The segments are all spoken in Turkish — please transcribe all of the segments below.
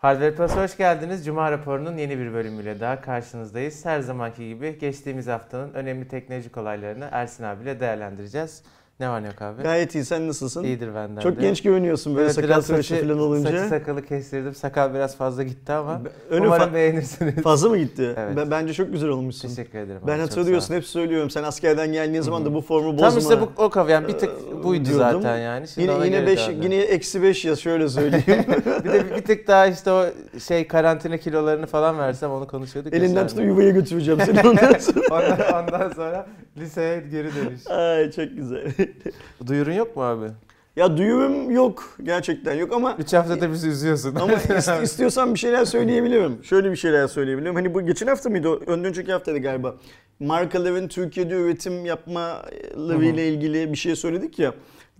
Hardware Plus'a hoş geldiniz. Cuma raporunun yeni bir bölümüyle daha karşınızdayız. Her zamanki gibi geçtiğimiz haftanın önemli teknolojik olaylarını Ersin abiyle değerlendireceğiz. Ne var ne yok abi? Gayet iyi. Sen nasılsın? İyidir benden Çok de. genç görünüyorsun böyle Evet, sakal tıraşı falan olunca. Saçı sakalı kestirdim. Sakal biraz fazla gitti ama Önü umarım fa- beğenirsiniz. fazla mı gitti? Evet. Ben, bence çok güzel olmuşsun. Teşekkür ederim. Ben abi, hatırlıyorsun hep söylüyorum. Sen askerden geldiğin zaman da bu formu bozma. Tam işte bu o kafa yani bir tık Ee, buydu diyordum. zaten yani. Şimdi Yine yine göre 5 döndüm. yine eksi 5 yaz şöyle söyleyeyim. bir de bir tık daha işte o şey karantina kilolarını falan versem onu konuşuyorduk. ya Elinden tutup yuvaya götüreceğim seni ondan sonra. ondan, ondan sonra liseye geri dönüş. Ay çok güzel. Duyurun yok mu abi? ya duyurum yok. Gerçekten yok ama 3 haftada bizi üzüyorsun. ama ist- istiyorsan bir şeyler söyleyebilirim. Şöyle bir şeyler söyleyebilirim. Hani bu geçen hafta mıydı? Önden önceki haftaydı galiba. Markaların Türkiye'de üretim yapmaları ile ilgili bir şey söyledik ya.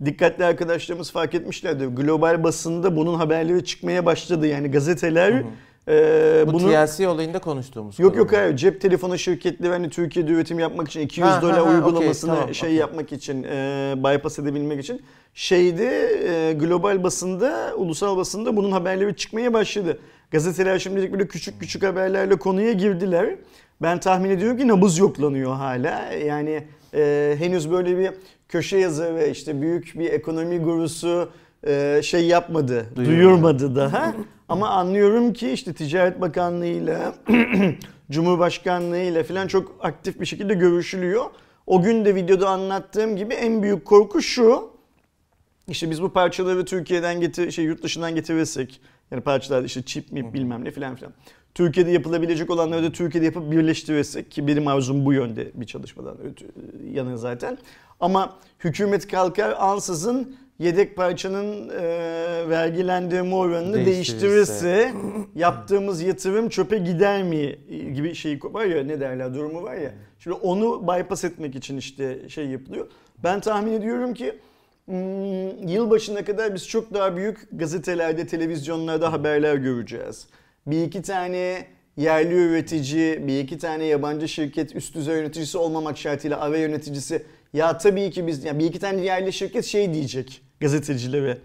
Dikkatli arkadaşlarımız fark etmişlerdi. Global basında bunun haberleri çıkmaya başladı. Yani gazeteler e, Bu bunu TLC olayında konuştuğumuz Yok yok hayır cep telefonu şirketleri hani Türkiye'de üretim yapmak için 200 Ha, ha, dolar ha, okey, uygulamasını tamam, şey okey. yapmak için e, bypass edebilmek için şeydi e, global basında ulusal basında bunun haberleri çıkmaya başladı. Gazeteler şimdilik böyle küçük küçük haberlerle konuya girdiler. Ben tahmin ediyorum ki nabız yoklanıyor hala. Yani e, henüz böyle bir köşe yazı ve işte büyük bir ekonomi gurusu e, şey yapmadı, Duyurmadı. duyurmadı daha. Ama anlıyorum ki işte Ticaret Bakanlığı'yla, Cumhurbaşkanlığı'yla falan çok aktif bir şekilde görüşülüyor. O gün de videoda anlattığım gibi en büyük korku şu. İşte biz bu parçaları Türkiye'den getir, şey yurt dışından getirirsek, yani parçalar işte çip mi bilmem ne filan filan. Türkiye'de yapılabilecek olanları da Türkiye'de yapıp birleştirirsek ki benim arzum bu yönde bir çalışmadan ötü- yanı zaten. Ama hükümet kalkar ansızın yedek parçanın e, vergilendirme oranını Değiştirirse. değiştirirse yaptığımız yatırım çöpe gider mi gibi şey var ya ne derler durumu var ya. Şimdi onu bypass etmek için işte şey yapılıyor. Ben tahmin ediyorum ki hmm, yılbaşına kadar biz çok daha büyük gazetelerde, televizyonlarda haberler göreceğiz. Bir iki tane yerli üretici, bir iki tane yabancı şirket üst düzey yöneticisi olmamak şartıyla AV yöneticisi ya tabii ki biz yani bir iki tane yerli şirket şey diyecek gazetecilere.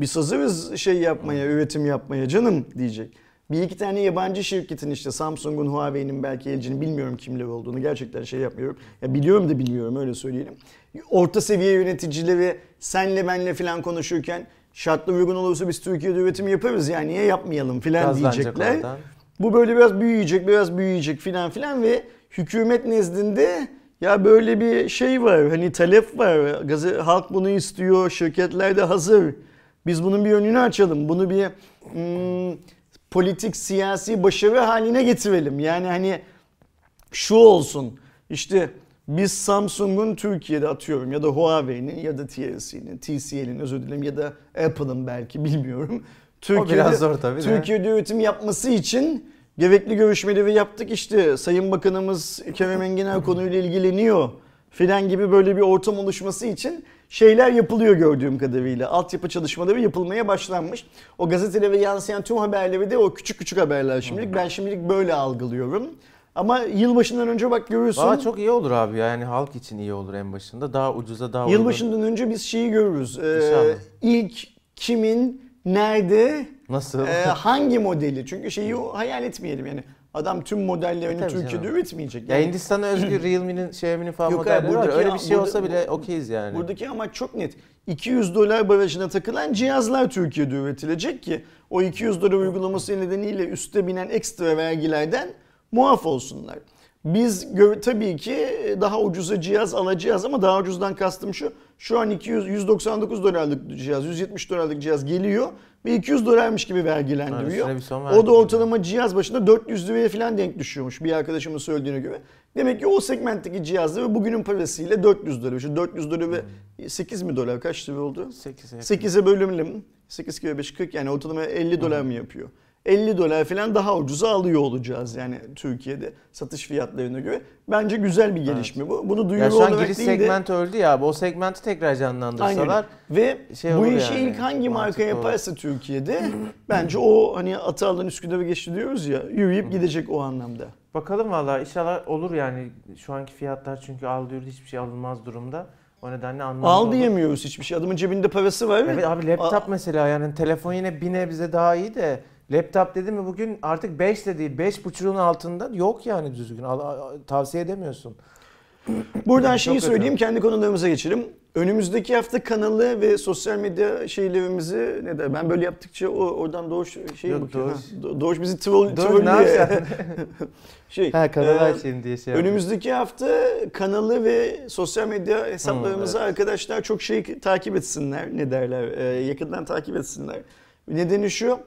Biz hazırız şey yapmaya, üretim yapmaya canım diyecek. Bir iki tane yabancı şirketin işte Samsung'un, Huawei'nin belki LG'nin bilmiyorum kimler olduğunu gerçekten şey yapmıyorum. Ya biliyorum da bilmiyorum öyle söyleyelim. Orta seviye yöneticileri senle benle falan konuşurken şartlı uygun olursa biz Türkiye'de üretim yaparız yani niye yapmayalım falan Gazlanacak diyecekler. oradan. Bu böyle biraz büyüyecek, biraz büyüyecek filan filan ve hükümet nezdinde ya böyle bir şey var. Hani talep var. Gazete, halk bunu istiyor. Şirketler de hazır. Biz bunun bir önünü açalım. Bunu bir hmm, politik, siyasi başarı haline getirelim. Yani hani şu olsun. İşte biz Samsung'un Türkiye'de atıyorum ya da Huawei'nin ya da TLC'nin, TCL'in özür dilerim ya da Apple'ın belki bilmiyorum. biraz zor tabii de. Türkiye'de üretim yapması için gerekli görüşmeleri yaptık işte Sayın Bakanımız Kerem Enginar konuyla ilgileniyor filan gibi böyle bir ortam oluşması için şeyler yapılıyor gördüğüm kadarıyla. Altyapı çalışmaları yapılmaya başlanmış. O gazetelere yansıyan tüm haberleri de o küçük küçük haberler şimdilik. Ben şimdilik böyle algılıyorum. Ama yılbaşından önce bak görürsün. Valla çok iyi olur abi ya. yani halk için iyi olur en başında. Daha ucuza daha uygun. Yılbaşından önce biz şeyi görürüz. Ee, İnşallah. ilk kimin, nerede, Nasıl? Ee, hangi modeli? Çünkü şeyi hayal etmeyelim yani. Adam tüm modellerini E, tabii Türkiye'de canım. üretmeyecek. ya Yani Hindistan'a özgü Realme'nin, Xiaomi'nin falan Yok modelleri var. Öyle bir şey olsa bile okeyiz yani. buradaki amaç çok net. 200 dolar barajına takılan cihazlar Türkiye'de üretilecek ki o 200 dolar uygulaması nedeniyle üste binen ekstra vergilerden muaf olsunlar. Biz tabii ki daha ucuza cihaz alacağız ama daha ucuzdan kastım şu. Şu an 200 199 dolarlık cihaz, 170 dolarlık cihaz geliyor ve 200 dolarmış gibi vergilendiriyor. Evet, o da ortalama cihaz başına 400 liraya falan denk düşüyormuş bir arkadaşımın söylediğine göre. Demek ki o segmentteki cihazları bugünün parasıyla 400 dolar. Şu 400 dolar ve 8 mi dolar kaç lira oldu? 8'e 8'e bölümlerim. 8 kere 5 40 yani ortalama 50 dolar mı yapıyor? 50 dolar falan daha ucuza alıyor olacağız yani Türkiye'de satış fiyatlarına göre. Bence güzel bir gelişme bu. Bunu duyuru Ya şu an olarak giriş değil de segmenti öldü ya. Bu segmenti tekrar Aynen. canlandırsalar. Ve şey bu işi yani, ilk hangi marka yaparsa Türkiye'de bence o hani Atalar'ın Üsküdar'a geçti diyoruz ya yürüyüp gidecek o anlamda. Bakalım valla inşallah olur yani. Şu anki fiyatlar çünkü al diyor hiçbir şey alınmaz durumda. O nedenle anlamlı Al diyemiyoruz hiçbir şey. Adamın cebinde parası var. Evet abi laptop Aa. mesela yani telefon yine bir nebze daha iyi de Laptop dedi mi bugün artık 5 de değil 5.5'un altında yok yani düzgün. Tavsiye edemiyorsun. Buradan şeyi Çok kötü. söyleyeyim kendi konularımıza geçelim. Önümüzdeki hafta kanalı ve sosyal medya şeylerimizi ne de ben böyle yaptıkça o oradan Doğuş şey Yok, bakıyor. Doğuş. Ha, Do- Doğuş bizi troll ne yapacaksın? şey. ha kanalı e, açayım diye şey. Önümüzdeki hafta kanalı ve sosyal medya hesaplarımızı Hmm, arkadaşlar çok şey takip etsinler. Ne derler? Ee, yakından takip etsinler. Nedeni şu.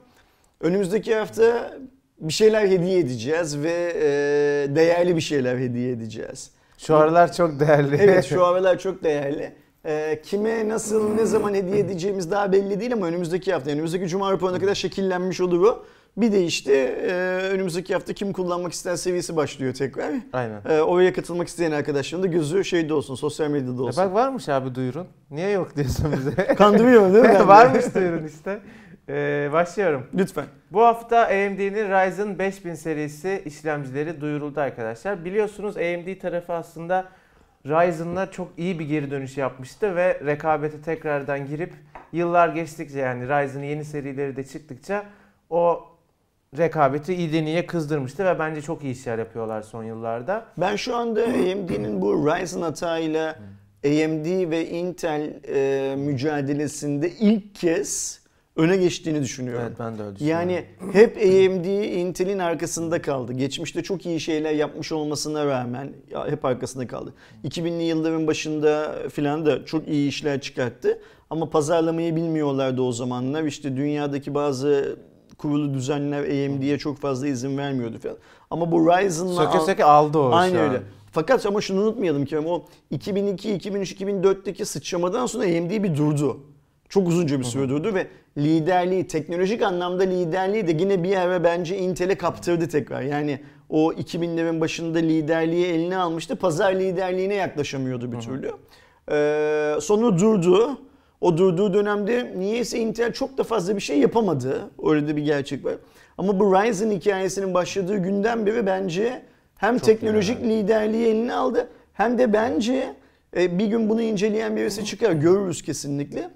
Önümüzdeki hafta bir şeyler hediye edeceğiz ve e, değerli bir şeyler hediye edeceğiz. Şu aralar çok değerli. Evet şu aralar çok değerli. Ee, kime nasıl ne zaman hediye edeceğimiz daha belli değil ama önümüzdeki hafta önümüzdeki cuma raporuna kadar şekillenmiş olur o. Bir de işte e, önümüzdeki hafta kim kullanmak ister seviyesi başlıyor tekrar. Aynen. Ee, oraya katılmak isteyen arkadaşların da gözü şeyde olsun, sosyal medyada E olsun. bak varmış abi duyurun. Niye yok diyorsun bize? Kandırıyor değil mi? varmış duyurun işte. Ee, başlıyorum. Lütfen. Bu hafta AMD'nin Ryzen 5000 serisi işlemcileri duyuruldu arkadaşlar. Biliyorsunuz AMD tarafı aslında Ryzen'la çok iyi bir geri dönüş yapmıştı ve rekabete tekrardan girip yıllar geçtikçe yani Ryzen'ın yeni serileri de çıktıkça o rekabeti iyiden iyiye kızdırmıştı ve bence çok iyi işler yapıyorlar son yıllarda. Ben şu anda AMD'nin bu Ryzen hatağıyla AMD ve Intel e, mücadelesinde ilk kez öne geçtiğini düşünüyorum. Evet ben de öyle düşünüyorum. Yani hep AMD Intel'in arkasında kaldı. Geçmişte çok iyi şeyler yapmış olmasına rağmen hep arkasında kaldı. 2000'li yılların başında filan da çok iyi işler çıkarttı. Ama pazarlamayı bilmiyorlardı o zamanlar. İşte dünyadaki bazı kurulu düzenler AMD'ye çok fazla izin vermiyordu falan. Ama bu Ryzen'la söke söke aldı o Aynı an. öyle. Fakat ama şunu unutmayalım ki o 2002, 2003, 2004'teki sıçramadan sonra AMD bir durdu. Çok uzunca bir süre durdu ve liderliği, teknolojik anlamda liderliği de yine bir ara bence Intel'e kaptırdı tekrar. Yani o 2000'lerin başında liderliği eline almıştı. Pazar liderliğine yaklaşamıyordu bir türlü. Ee, sonra durdu. O durduğu dönemde niyeyse Intel çok da fazla bir şey yapamadı. Öyle de bir gerçek var. Ama bu Ryzen hikayesinin başladığı günden beri bence hem Çok teknolojik liderliği eline aldı hem de bence e, bir gün bunu inceleyen birisi çıkar görürüz kesinlikle.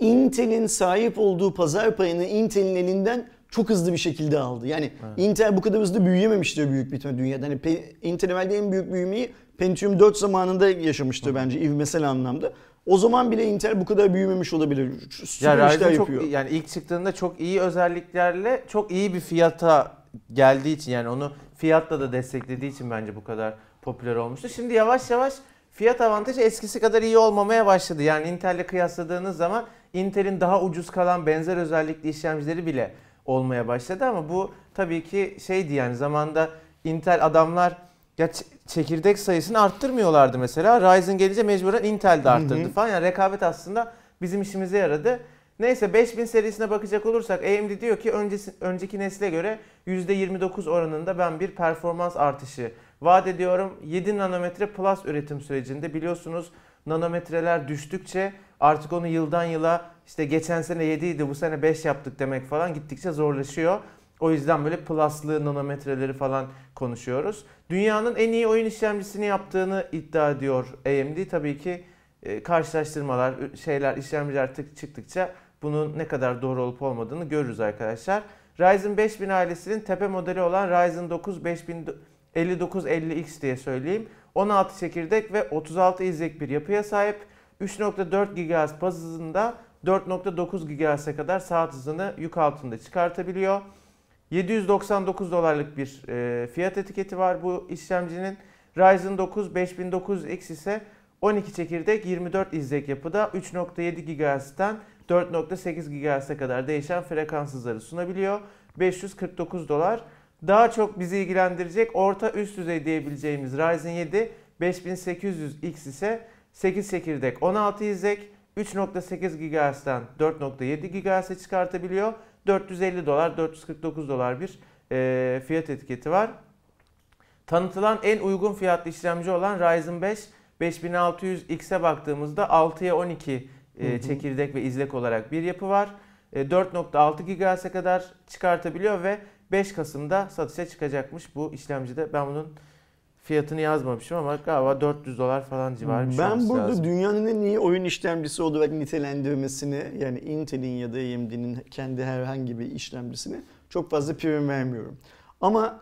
Intel'in sahip olduğu pazar payını Intel'in elinden çok hızlı bir şekilde aldı. Yani Intel bu kadar hızlı büyüyememiştir büyük bir ihtimalle dünyada. Hani Intel evvelde en büyük büyümeyi Pentium 4 zamanında yaşamıştır bence ivmesel anlamda. O zaman bile Intel bu kadar büyümemiş olabilir. Süper Ya işler çok yapıyor. yani ilk çıktığında çok iyi özelliklerle çok iyi bir fiyata geldiği için yani onu fiyatla da desteklediği için bence bu kadar popüler olmuştu. Şimdi yavaş yavaş fiyat avantajı eskisi kadar iyi olmamaya başladı. Yani Intel'le kıyasladığınız zaman Intel'in daha ucuz kalan benzer özellikli işlemcileri bile olmaya başladı ama bu tabii ki şeydi yani zamanda Intel adamlar ya çekirdek sayısını arttırmıyorlardı mesela. Ryzen gelince mecburen Intel de arttırdı Hı hı. falan. Yani rekabet aslında bizim işimize yaradı. Neyse 5000 serisine bakacak olursak AMD diyor ki öncesi, önceki nesle göre %29 oranında ben bir performans artışı vaat ediyorum. 7 nanometre plus üretim sürecinde biliyorsunuz nanometreler düştükçe artık onu yıldan yıla işte geçen sene 7 idi bu sene 5 yaptık demek falan gittikçe zorlaşıyor. O yüzden böyle pluslı nanometreleri falan konuşuyoruz. Dünyanın en iyi oyun işlemcisini yaptığını iddia ediyor AMD. Tabii ki e, karşılaştırmalar, şeyler, işlemciler tık çıktıkça bunun ne kadar doğru olup olmadığını görürüz arkadaşlar. Ryzen 5000 ailesinin tepe modeli olan Ryzen 9 5950X diye söyleyeyim. 16 çekirdek ve 36 izlek bir yapıya sahip. 3.4 GHz baz hızında 4.9 GHz'e kadar saat hızını yük altında çıkartabiliyor. 799 dolarlık bir e, fiyat etiketi var bu işlemcinin. Ryzen 9 5900X ise 12 çekirdek 24 izlek yapıda 3.7 GHz'den 4.8 GHz'e kadar değişen frekans hızları sunabiliyor. 549 dolar. Daha çok bizi ilgilendirecek orta üst düzey diyebileceğimiz Ryzen 7 5800X ise 8 çekirdek 16 izlek 3.8 GHz'den 4.7 GHz'e çıkartabiliyor. 450 dolar 449 dolar bir e, fiyat etiketi var. Tanıtılan en uygun fiyatlı işlemci olan Ryzen 5 5600X'e baktığımızda 6'ya 12 e, Hı hı. çekirdek ve izlek olarak bir yapı var. E, 4.6 GHz'e kadar çıkartabiliyor ve 5 Kasım'da satışa çıkacakmış bu işlemcide. Ben bunun fiyatını yazmamışım ama galiba 400 dolar falan civarı bir şey Ben burada lazım. dünyanın en iyi oyun işlemcisi olarak nitelendirmesini yani Intel'in ya da AMD'nin kendi herhangi bir işlemcisini çok fazla prim vermiyorum. Ama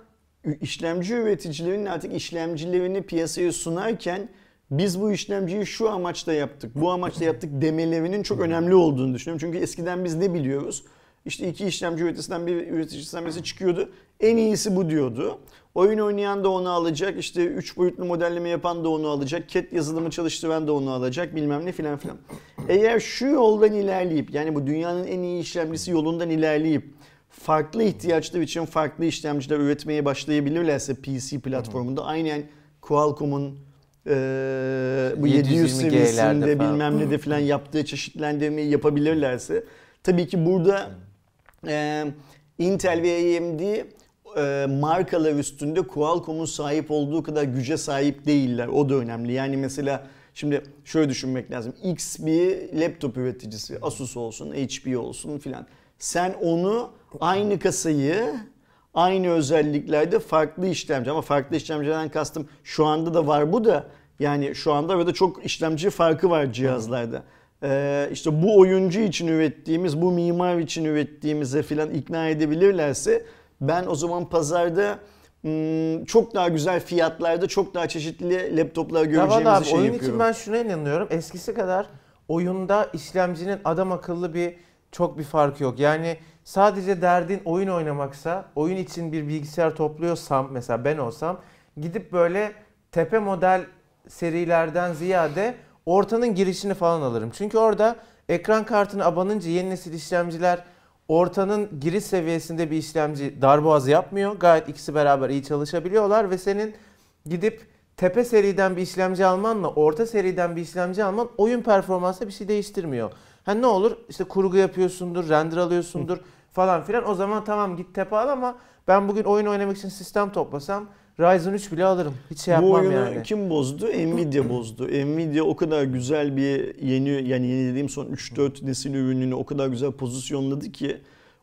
işlemci üreticilerinin artık işlemcilerini piyasaya sunarken biz bu işlemciyi şu amaçla yaptık, bu amaçla yaptık demelerinin çok önemli olduğunu düşünüyorum. Çünkü eskiden biz ne biliyoruz? İşte iki işlemci üreticisinden bir üreticisinden birisi çıkıyordu. En iyisi bu diyordu. Oyun oynayan da onu alacak. İşte 3 boyutlu modelleme yapan da onu alacak. CAD yazılımı çalıştıran da onu alacak. Bilmem ne filan filan. Eğer şu yoldan ilerleyip yani bu dünyanın en iyi işlemcisi yolundan ilerleyip farklı ihtiyaçlar için farklı işlemciler üretmeye başlayabilirlerse PC platformunda aynen Qualcomm'un eee bu 700 720G'lerde seviyesinde bilmem ne de filan yaptığı çeşitlendirmeyi yapabilirlerse tabii ki burada eee Intel ve AMD e, markalar üstünde Qualcomm'un sahip olduğu kadar güce sahip değiller. O da önemli. Yani mesela şimdi şöyle düşünmek lazım. X bir laptop üreticisi. Asus olsun, HP olsun filan. Sen onu aynı kasayı aynı özelliklerde farklı işlemci ama farklı işlemcilerden kastım şu anda da var bu da yani şu anda arada çok işlemci farkı var cihazlarda. Ee, işte bu oyuncu için ürettiğimiz, bu mimar için ürettiğimize filan ikna edebilirlerse ben o zaman pazarda hmm, çok daha güzel fiyatlarda çok daha çeşitli laptoplar Ya göreceğimizi valla abi şey oyun yapıyorum. için ben şuna inanıyorum. Eskisi kadar oyunda işlemcinin adam akıllı bir çok bir farkı yok. Yani sadece derdin oyun oynamaksa, oyun için bir bilgisayar topluyorsam mesela ben olsam gidip böyle tepe model serilerden ziyade ortanın girişini falan alırım. Çünkü orada ekran kartını abanınca yeni nesil işlemciler ortanın giriş seviyesinde bir işlemci darboğazı yapmıyor. Gayet ikisi beraber iyi çalışabiliyorlar ve senin gidip tepe seriden bir işlemci almanla orta seriden bir işlemci alman oyun performansında bir şey değiştirmiyor. Ha ne olur işte kurgu yapıyorsundur, render alıyorsundur falan filan. O zaman tamam git tepe al ama ben bugün oyun oynamak için sistem toplasam Ryzen 3 bile alırım. Hiç şey Bu yapmam oyunu yani. kim bozdu? Nvidia bozdu. Nvidia o kadar güzel bir yeni yani yeni dediğim son 3-4 nesil ürününü o kadar güzel pozisyonladı ki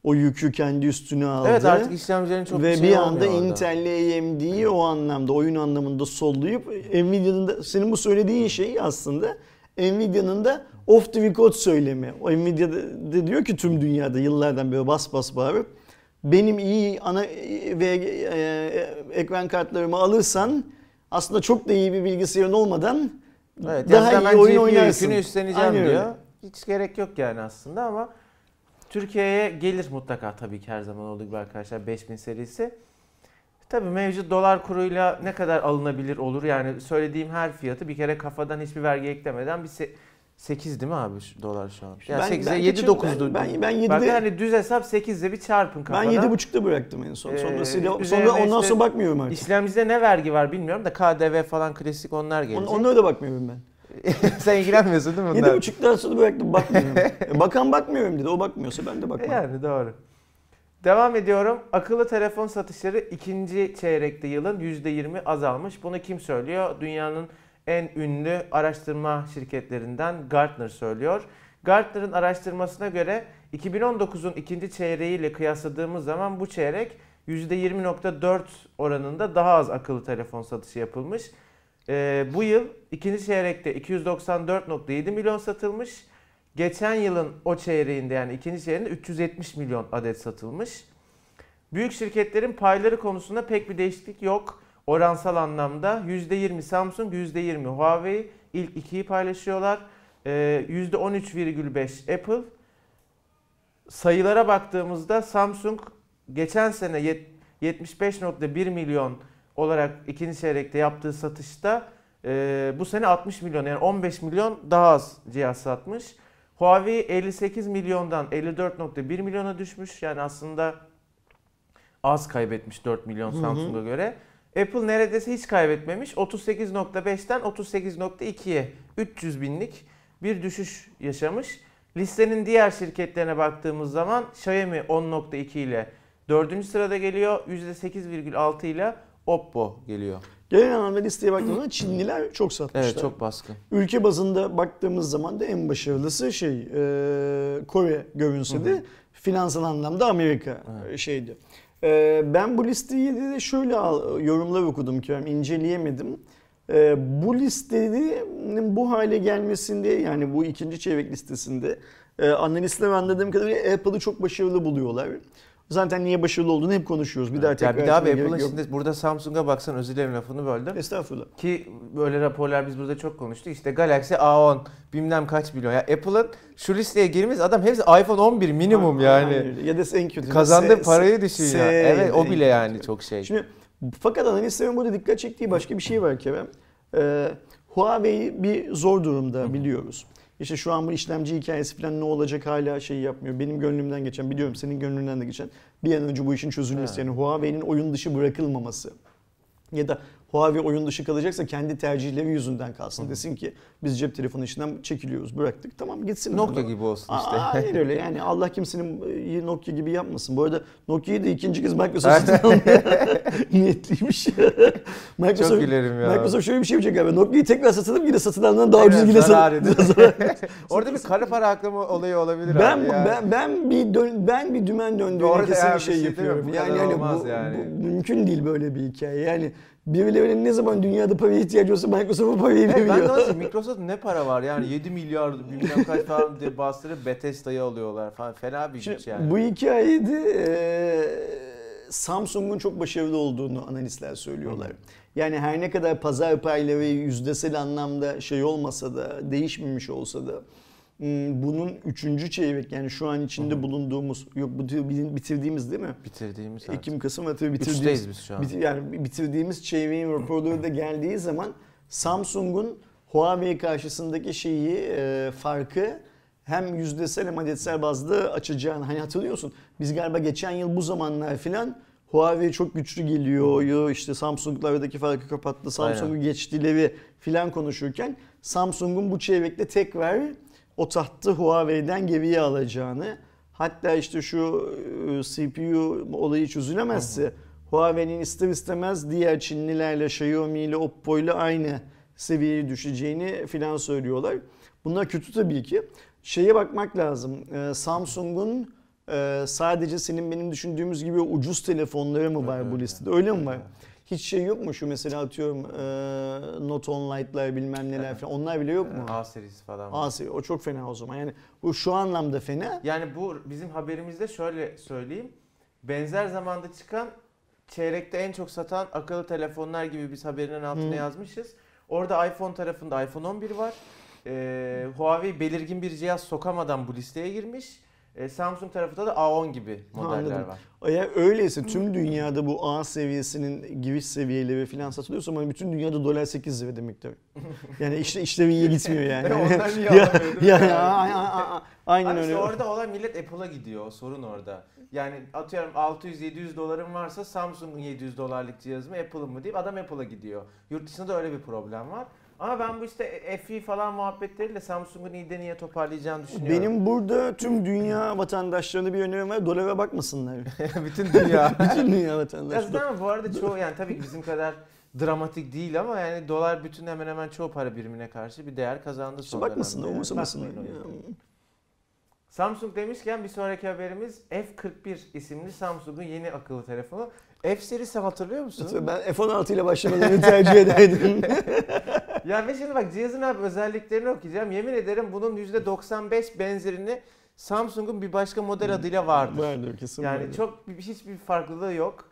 o yükü kendi üstüne aldı. Evet artık işlemcilerin çok Ve bir bir şey anda olmuyor orada. Intel'le AMD'yi o anlamda oyun anlamında sollayıp Nvidia'nın da senin bu söylediğin şey aslında Nvidia'nın da off the record söylemi. O Nvidia de, diyor ki tüm dünyada yıllardan beri bas bas bağırıp benim iyi ana ve e, ekran kartlarımı alırsan aslında çok da iyi bir bilgisayarın olmadan Evet, daha yani iyi oyun oynarsın. yükünü üstleneceğim Aynen öyle. diyor. Hiç gerek yok yani aslında ama Türkiye'ye gelir mutlaka tabii ki her zaman olduğu gibi arkadaşlar 5000 serisi. Tabii mevcut dolar kuruyla ne kadar alınabilir olur yani söylediğim her fiyatı bir kere kafadan hiçbir vergi eklemeden bir se- 8 değil mi abi dolar şu an? Yani Ben- 8'e ben 7 geçen- 9'du. ben- ben- ben Bak 7'de yani düz hesap 8'de bir çarpın ben kafadan. 7.5'ta bıraktım en son. Ee, Sonrasıyla sonra ondan işte sonra bakmıyorum artık. İşlemcide ne vergi var bilmiyorum da KDV falan klasik onlar On, gelecek. onlara da bakmıyorum ben. Sen ilgilenmiyorsun değil mi bunlar? Yedi buçuktan sonra bıraktım bakmıyorum. E, Bakan bakmıyorum dedi. O bakmıyorsa ben de bakmam. Yani doğru. Devam ediyorum. Akıllı telefon satışları ikinci çeyrekte yılın %20 azalmış. Bunu kim söylüyor? Dünyanın en ünlü araştırma şirketlerinden Gartner söylüyor. Gartner'ın araştırmasına göre 2019'un ikinci çeyreğiyle kıyasladığımız zaman bu çeyrek %20.4 oranında daha az akıllı telefon satışı yapılmış. Ee, bu yıl ikinci çeyrekte 294.7 milyon satılmış. Geçen yılın o çeyreğinde yani ikinci çeyreğinde 370 milyon adet satılmış. Büyük şirketlerin payları konusunda pek bir değişiklik yok. Oransal anlamda %20 Samsung, %20 Huawei ilk ikiyi paylaşıyorlar. Ee, %13,5 Apple. Sayılara baktığımızda Samsung geçen sene yet- 75.1 milyon olarak ikinci çeyrekte yaptığı satışta e, bu sene 60 milyon yani 15 milyon daha az cihaz satmış. Huawei 58 milyondan 54.1 milyona düşmüş. Yani aslında az kaybetmiş 4 milyon. Samsung'a göre. Apple neredeyse hiç kaybetmemiş. 38.5'ten 38.2'ye 300 binlik bir düşüş yaşamış. Listenin diğer şirketlerine baktığımız zaman Xiaomi 10.2 ile 4. sırada geliyor. %8,6 ile Oppo geliyor. Genel anlamda listeye baktığımızda Çinliler çok satmışlar. Evet çok baskın. Ülke bazında baktığımız zaman da en başarılısı şey e, Kore görünse de finansal anlamda Amerika Evet. şeydi. Ee, ben bu listeyi de şöyle yorumlar okudum Kerem, inceleyemedim. Ee, bu listenin bu hale gelmesinde yani bu ikinci çeyrek listesinde e, analistler anladığım kadarıyla Apple'ı çok başarılı buluyorlar. Zaten niye başarılı olduğunu hep konuşuyoruz. Bir daha tekrar bir daha Apple'ın şimdi burada Samsung'a baksan özür dilerim lafını böldüm. Estağfurullah. Ki böyle raporlar biz burada çok konuştuk. İşte Galaxy A10 bilmem kaç milyon. Ya Apple'ın şu listeye girmemiz adam hepsi iPhone 11 minimum yani. Aynen öyle. Ya da en kötü. Kazandığı parayı düşün ya. Evet o bile yani çok şey. Şimdi fakat analistlerin burada dikkat çektiği başka bir şey var Kerem. Ee, Huawei bir zor durumda biliyoruz. İşte şu an bu işlemci hikayesi falan ne olacak hala şey yapmıyor. Benim gönlümden geçen, biliyorum senin gönlünden de geçen bir an önce bu işin çözülmesi. Evet. Yani Huawei'nin oyun dışı bırakılmaması. Ya da Huawei oyun dışı kalacaksa kendi tercihleri yüzünden kalsın. Desin ki biz cep telefonu işinden çekiliyoruz, bıraktık. Tamam gitsin. Nokia gibi olsun Aa, işte. Aynen öyle yani Allah kimsenin e, Nokia gibi yapmasın. Bu arada Nokia'yı da ikinci kez Microsoft satın almaya niyetliymiş. Microsoft, Çok gülerim ya. Microsoft şöyle bir şey yapacak abi. Nokia'yı tekrar satın alıp yine satın alınan daha ucuz yine satın. Orada bir kara para aklama olayı olabilir Ben abi. yani. ben ben bir dön, ben bir dümen döndüğüne kesin ya, bir şey şey yapıyorum. yani yani bu, yani. bu mümkün değil böyle bir hikaye. Yani birilerinin ne zaman dünyada paraya ihtiyacı olsa Microsoft'a parayı Evet, ben de veriyor. nasıl Microsoft ne para var yani 7 milyar bilmem kaç falan diye bastırıp Bethesda'yı alıyorlar falan fena bir güç Şimdi yani. Bu hikayede e, Samsung'un çok başarılı olduğunu analistler söylüyorlar. Yani her ne kadar pazar payları yüzdesel anlamda şey olmasa da, değişmemiş olsa da bunun üçüncü çeyrek yani şu an içinde bulunduğumuz, yok bu bitirdiğimiz değil mi? Bitirdiğimiz. Ekim, Kasım, Haziran bitirdiğimiz, Üçteyiz biz şu an. Bit- yani bitirdiğimiz çeyreğin raporları da geldiği zaman Samsung'un Huawei karşısındaki şeyi e, farkı hem yüzdesel hem adetsel bazda açacağını hani hatırlıyorsun biz galiba geçen yıl bu zamanlar filan Huawei çok güçlü geliyor yo işte Samsung'lardaki farkı kapattı Samsung'u geçtileri filan konuşurken Samsung'un bu çeyrekte tekrar o tahtı Huawei'den geriye alacağını hatta işte şu e, CPU olayı çözülemezse Huawei'nin ister istemez diğer Çinlilerle, Xiaomi ile, Oppo ile aynı seviyeye düşeceğini filan söylüyorlar. Bunlar kötü tabii ki. Şeye bakmak lazım. Ee, Samsung'un e, sadece senin benim düşündüğümüz gibi ucuz telefonları mı var bu listede? Öyle mi var? Hiç şey yok mu şu mesela atıyorum e, Note 10 Lite'lar bilmem neler falan onlar bile yok mu? A serisi falan. Aa, o çok fena o zaman. Yani bu şu anlamda fena. Yani bu bizim haberimizde şöyle söyleyeyim. Benzer zamanda çıkan çeyrekte en çok satan akıllı telefonlar gibi biz haberinin altına Hı. yazmışız. Orada iPhone tarafında iPhone 11 var. Ee, Huawei belirgin bir cihaz sokamadan bu listeye girmiş. Ee, Samsung tarafında da A10 gibi modeller Anladım. var. Eğer öyleyse tüm dünyada bu A seviyesinin giriş seviyeleri falan satılıyorsa ama bütün dünyada dolar 8 lira demektir. Yani işte işleri iyi gitmiyor yani. Onlar niye Ya- alamıyor, değil mi yani, yani? a- a- a- aynen Abi işte öyle. orada olan millet Apple'a gidiyor. Sorun orada. Yani atıyorum 600-700 doların varsa Samsung'un 700 dolarlık cihazı mı Apple'ın mı deyip adam Apple'a gidiyor. Yurt dışında da öyle bir problem var. Ama ben bu işte FE falan muhabbetleriyle Samsung'un iyiden iyiye toparlayacağını düşünüyorum. Benim burada tüm dünya vatandaşlarına bir önerim var. Dolara bakmasınlar. bütün dünya. Bütün dünya Ya vatandaşları. zaten bu arada çoğu yani tabii ki bizim kadar dramatik değil ama yani dolar bütün hemen hemen çoğu para birimine karşı bir değer kazandı İşte son bakmasınlar, dönemde. umursamasınlar. Samsung demişken bir sonraki haberimiz F41 isimli Samsung'un yeni akıllı telefonu. F serisi hatırlıyor musun? Ben F-16 ile başlamalarını tercih ederdim. ya ve şimdi bak cihazın abi özelliklerini okuyacağım. Yemin ederim bunun %95 benzerini Samsung'un bir başka model adıyla vardır. vardır kesin Yani vardır. çok bir- hiçbir farklılığı yok.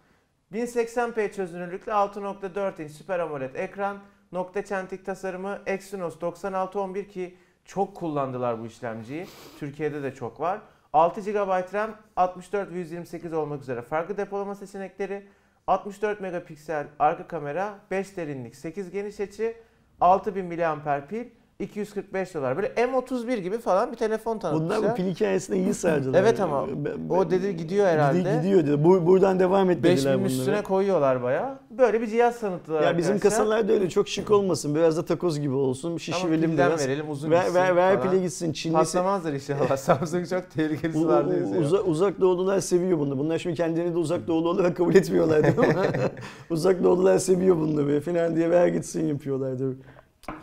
1080p çözünürlüklü 6.4 inç Super AMOLED ekran, nokta çentik tasarımı, Exynos 9611 ki çok kullandılar bu işlemciyi. Türkiye'de de çok var. 6 GB RAM, 64 ve 128 olmak üzere farklı depolama seçenekleri, 64 megapiksel arka kamera, 5 derinlik, 8 geniş açı, 6000 mAh pil, 245 dolar. Böyle M31 gibi falan bir telefon tanıtmışlar. Bunlar bu pil hikayesine iyi sardılar. Evet ama o dedi gidiyor herhalde. Gidi- Gidiyor dedi. Bu, buradan devam et dediler 5000 bunlara. üstüne koyuyorlar baya. Böyle bir cihaz tanıttılar Ya bizim arkadaşlar. kasalar da öyle çok şık olmasın. Biraz da takoz gibi olsun. Ama Şişirelim pilden biraz. verelim uzun Ver, gitsin ver, ver pile gitsin. Çinlisi, Patlamazlar inşallah. Samsung çok tehlikeli sularda yüzüyor. uza- uzak doğulular seviyor bunu. Bunlar şimdi kendilerini de uzak doğulu olarak kabul etmiyorlar değil mi? uzak doğulular seviyor bunları falan diye ver gitsin yapıyorlardır.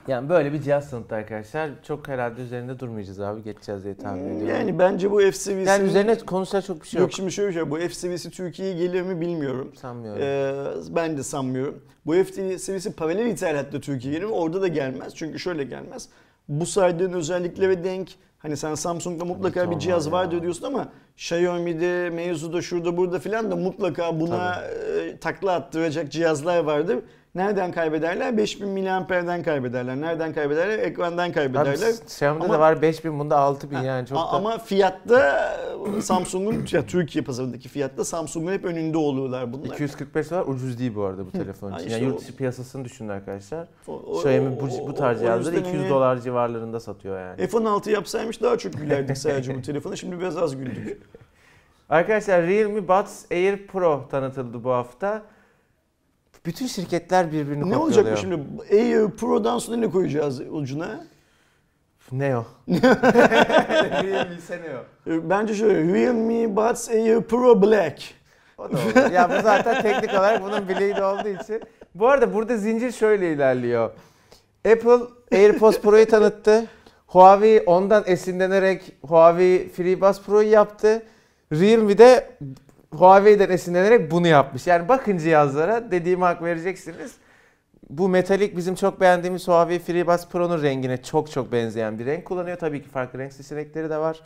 Yani böyle bir cihaz tanıttı arkadaşlar. Çok herhalde üzerinde durmayacağız abi. Geçeceğiz diye tahmin ediyorum. Yani, Yani bence bu F seviyesi... üzerine konuşacak çok bir şey Yok yok. şimdi şöyle bir şey. Bu F seviyesi Türkiye'ye gelir mi bilmiyorum. Sanmıyorum. Ee, ben de sanmıyorum. Bu F seviyesi paralel ithalatta Türkiye'ye gelir mi? Orada da gelmez. Çünkü şöyle gelmez. Bu saydığın özelliklere denk hani sen Samsung'da mutlaka bir cihaz vardır diyorsun ama Xiaomi'de, Meizu'da, şurada burada filan da mutlaka buna e, takla attıracak cihazlar vardır. Nereden kaybederler? 5000 miliamperden kaybederler. Nereden kaybederler? Ekrandan kaybederler. Xiaomi'de Ama- de var 5000 bunda 6000 Ha, yani çok a- da... Ama fiyatta Samsung'un ya Türkiye pazarındaki fiyatta Samsung'un hep önünde oluyorlar bunlar. 245 dolar ucuz değil bu arada bu telefon için. işte Yani yurt dışı piyasasını düşünün arkadaşlar. O- Xiaomi bu, bu tarz cihazları yüzden 200 hani dolar civarlarında satıyor yani. F16 yapsaymış daha çok gülerdik sadece bu telefona. Şimdi biraz az güldük. Arkadaşlar Realme Buds Air Pro tanıtıldı bu hafta. Bütün şirketler birbirini ne kopyalıyor. olacak bu şimdi? Air Pro'dan sonra ne koyacağız ucuna? Neo. Realme ise Neo. E, Bence şöyle Realme Buds Air Pro Black. O da olur. ya bu zaten teknik olarak bunun bileği olduğu için. Bu arada burada zincir şöyle ilerliyor. Apple AirPods Pro'yu tanıttı. Huawei ondan esinlenerek Huawei FreeBuds Pro'yu yaptı. Realme de Huawei'den esinlenerek bunu yapmış. Yani bakın cihazlara dediğime hak vereceksiniz. Bu metalik bizim çok beğendiğimiz Huawei FreeBuds Pro'nun rengine çok çok benzeyen bir renk kullanıyor. Tabii ki farklı renk seçenekleri de var.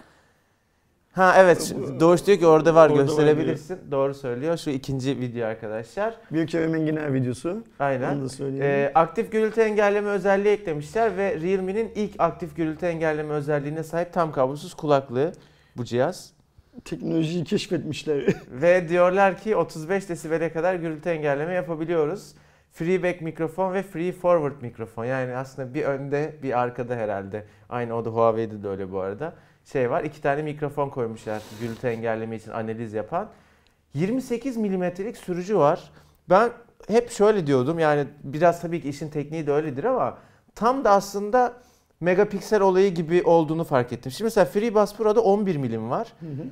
Ha evet Doğuş diyor ki orada var Orada var gösterebilirsin. Doğru söylüyor. Şu ikinci video arkadaşlar. Bir Kerem Enginar videosu. Aynen. Onu da. Ee, aktif gürültü engelleme özelliği eklemişler ve Realme'nin ilk aktif gürültü engelleme özelliğine sahip tam kablosuz kulaklığı bu cihaz. Teknolojiyi keşfetmişler. Ve diyorlar ki 35 desibele kadar gürültü engelleme yapabiliyoruz. Freeback mikrofon ve free forward mikrofon. Yani aslında bir önde bir arkada herhalde. Aynı o da Huawei'de de öyle bu arada. Şey var iki tane mikrofon koymuşlar gürültü engelleme için analiz yapan. 28 milimetrelik sürücü var. Ben hep şöyle diyordum yani biraz tabii ki işin tekniği de öyledir ama tam da aslında megapiksel olayı gibi olduğunu fark ettim. Şimdi mesela FreeBuds Pro'da 11 milim var. Hı hı.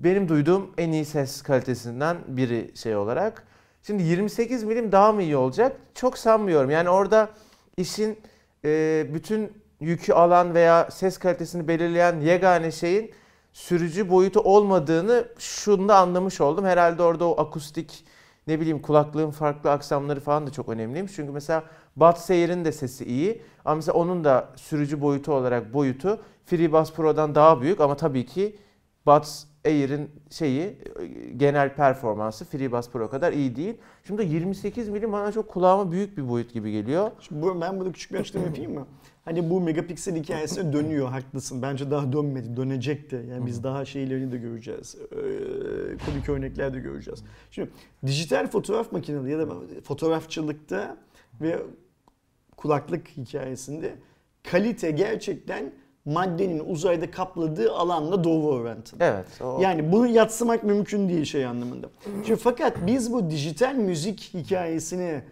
Benim duyduğum en iyi ses kalitesinden biri şey olarak. Şimdi 28 milim daha mı iyi olacak? Çok sanmıyorum. Yani orada işin e, bütün yükü alan veya ses kalitesini belirleyen yegane şeyin sürücü boyutu olmadığını şunda anlamış oldum. Herhalde orada o akustik ne bileyim kulaklığın farklı aksamları falan da çok önemliymiş. Çünkü mesela Buds Air'in de sesi iyi ama mesela onun da sürücü boyutu olarak boyutu FreeBuds Pro'dan daha büyük ama tabii ki Buds Air'in şeyi genel performansı FreeBuds Pro kadar iyi değil. Şimdi 28 milim bana çok kulağıma büyük bir boyut gibi geliyor. Şimdi bu, ben burada küçük bir açıklama yapayım mı? Hani bu megapiksel hikayesine dönüyor haklısın. Bence daha dönmedi, dönecek de. Yani biz daha şeylerini de göreceğiz. Ee, komik örnekler de göreceğiz. Şimdi dijital fotoğraf makineleri ya da fotoğrafçılıkta ve kulaklık hikayesinde kalite gerçekten maddenin uzayda kapladığı alanla doğru orantılı. Evet. O, Yani bunu yatsımak mümkün değil şey anlamında. Şimdi fakat biz bu dijital müzik hikayesine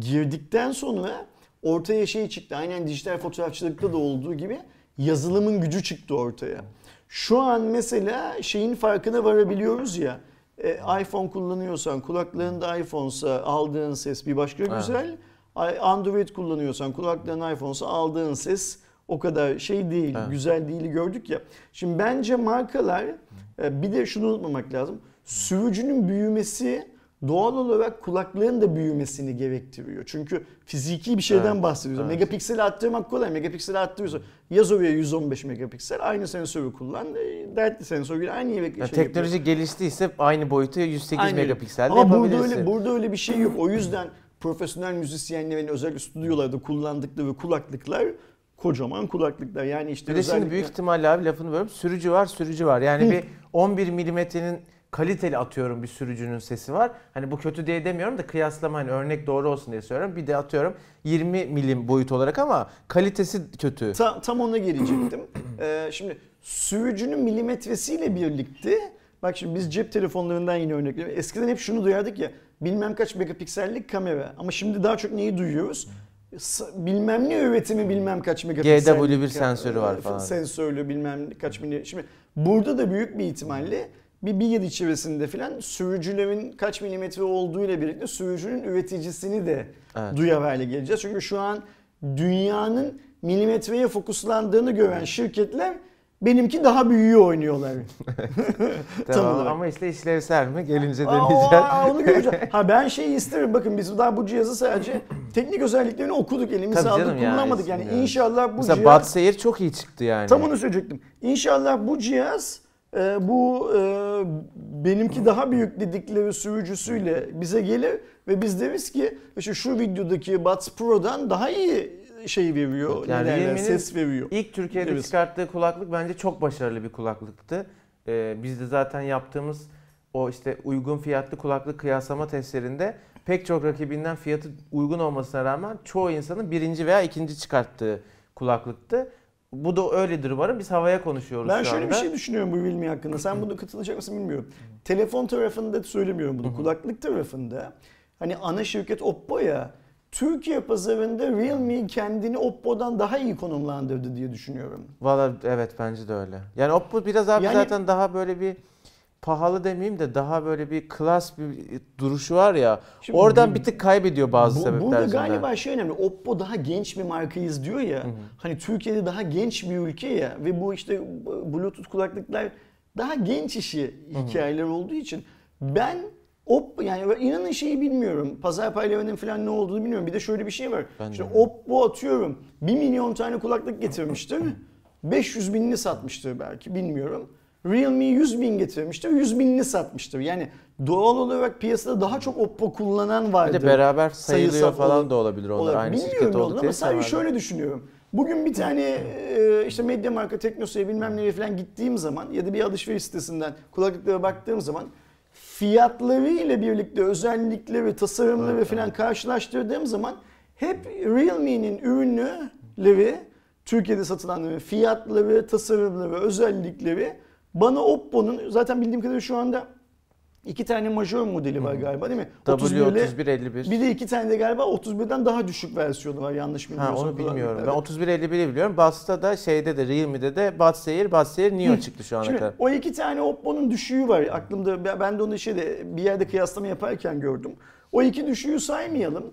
girdikten sonra ortaya şey çıktı. Aynen dijital fotoğrafçılıkta da olduğu gibi yazılımın gücü çıktı ortaya. Şu an mesela şeyin farkına varabiliyoruz ya. e, iPhone kullanıyorsan, kulaklığında iPhone'sa aldığın ses bir başka Evet. güzel. Ay- Android kullanıyorsan, kulaklığın iPhone'sa aldığın ses o kadar şey değil, Evet. güzel değil gördük ya. Şimdi bence markalar e, bir de şunu unutmamak lazım. Sürücünün büyümesi doğal olarak kulaklığın da büyümesini gerektiriyor. Çünkü fiziki bir şeyden Evet, bahsediyoruz. evet. Megapikseli arttırmak kolay. Megapikseli arttırıyorsa yaz oraya 115 megapiksel aynı sensörü kullan. e, Dertli sensörüyle aynı yere yani şey teknoloji geliştiyse aynı boyutu 108 Aynen. megapikselde Ama burada öyle, burada öyle bir şey yok. O yüzden profesyonel müzisyenlerin özellikle stüdyolarda kullandıkları kulaklıklar kocaman kulaklıklar. Yani işte Bir de şimdi özellikle- büyük ihtimalle abi lafını bölüyorum. Sürücü var, sürücü var. Yani bir 11 milimetrenin kaliteli atıyorum bir sürücünün sesi var. Hani bu kötü diye demiyorum da kıyaslama hani örnek doğru olsun diye söylüyorum. Bir de atıyorum 20 milim boyut olarak ama kalitesi kötü. Ta- tam ona gelecektim. Ee, şimdi sürücünün milimetresiyle birlikte bak şimdi biz cep telefonlarından yine örnek veriyorum. Eskiden hep şunu duyardık ya bilmem kaç megapiksellik kamera ama şimdi daha çok neyi duyuyoruz? Bilmem ne üretimi bilmem kaç megapiksellik. GW1 sensörü var falan. Sensörlü bilmem kaç mili. Şimdi burada da büyük bir ihtimalle bir bir yıl içerisinde filan sürücülerin kaç milimetre olduğu ile birlikte sürücünün üreticisini de Evet. duyar hale geleceğiz. Çünkü şu an dünyanın milimetreye fokuslandığını gören şirketler benimki daha büyüğü oynuyorlar. Tam Tamam olarak. ama işte işlevsel mi? Gelince deneyeceğiz. aa, onu göreceğim. Ha ben şeyi isterim. Bakın biz daha bu cihazı sadece teknik özelliklerini okuduk, elimize aldık, canım ya, kullanmadık. Yani yani. inşallah bu Mesela cihaz Bud Seyir çok iyi çıktı yani. Tam onu söyleyecektim. İnşallah bu cihaz e, bu e, benimki daha büyük dedikleri sürücüsüyle bize gelir ve biz deriz ki işte şu videodaki Buds Pro'dan daha iyi şey veriyor. Yani ne derler, Realme'nin ses veriyor. İlk Türkiye'de Evet. çıkarttığı kulaklık bence çok başarılı bir kulaklıktı. Ee, biz de zaten yaptığımız o işte uygun fiyatlı kulaklık kıyaslama testlerinde pek çok rakibinden fiyatı uygun olmasına rağmen çoğu insanın birinci veya ikinci çıkarttığı kulaklıktı. Bu da öyledir umarım. Biz havaya konuşuyoruz Ben şu şöyle bir anda. şey düşünüyorum bu Realme hakkında. Sen bunu katılacak mısın bilmiyorum. Telefon tarafında söylemiyorum bunu. Kulaklık tarafında hani ana şirket Oppo ya Türkiye pazarında Realme kendini Oppo'dan daha iyi konumlandırdı diye düşünüyorum. Valla evet bence de öyle. Yani Oppo biraz abi Yani- zaten daha böyle bir pahalı demeyeyim de daha böyle bir klas bir duruşu var ya. Şimdi oradan bu- bir tık kaybediyor bazı Bu, sebepler burada galiba şey önemli. Oppo daha genç bir markayız diyor ya. Hani Türkiye'de daha genç bir ülke ya ve bu işte Bluetooth kulaklıklar daha genç işi hikayeler olduğu için ben Oppo yani inanın şeyi bilmiyorum. Pazar paylarının falan ne olduğunu bilmiyorum. Bir de şöyle bir şey var. Ben işte bilmiyorum. Oppo atıyorum 1 milyon tane kulaklık getirmiştir. 500 binini satmıştır belki bilmiyorum. Realme 100 bin getirmiştir, 100 binini satmıştır. Yani doğal olarak piyasada daha çok Oppo kullanan Bir vardır. de beraber sayılıyor Sayısal falan da olabilir onlar. olarak. Aynı Bilmiyorum oldukları ama sadece için şöyle düşünüyorum. Bugün bir tane e, işte Medya Marka Teknosa'ya bilmem nereye falan gittiğim zaman ya da bir alışveriş sitesinden kulaklıklara baktığım zaman fiyatları ile birlikte özellikleri, tasarımları Evet, falan karşılaştırdığım zaman hep Realme'nin ürünleri Türkiye'de satılanları, fiyatları, tasarımları, özellikleri bana Oppo'nun zaten bildiğim kadarıyla şu anda iki tane majör modeli var galiba değil mi? 31 ile- W3151. bir de iki tane de galiba 31'den daha düşük versiyonu var yanlış Ha bilmiyorsam. onu bilmiyorum. Ben kulaklıklarda. 3151'i biliyorum. Buds'ta da şeyde de Realme'de de Buds Air, Buds Air Neo çıktı şu ana Şimdi kadar. o iki tane Oppo'nun düşüğü var aklımda. Ben- Ben de onu şeyde bir yerde kıyaslama yaparken gördüm. O iki düşüğü saymayalım.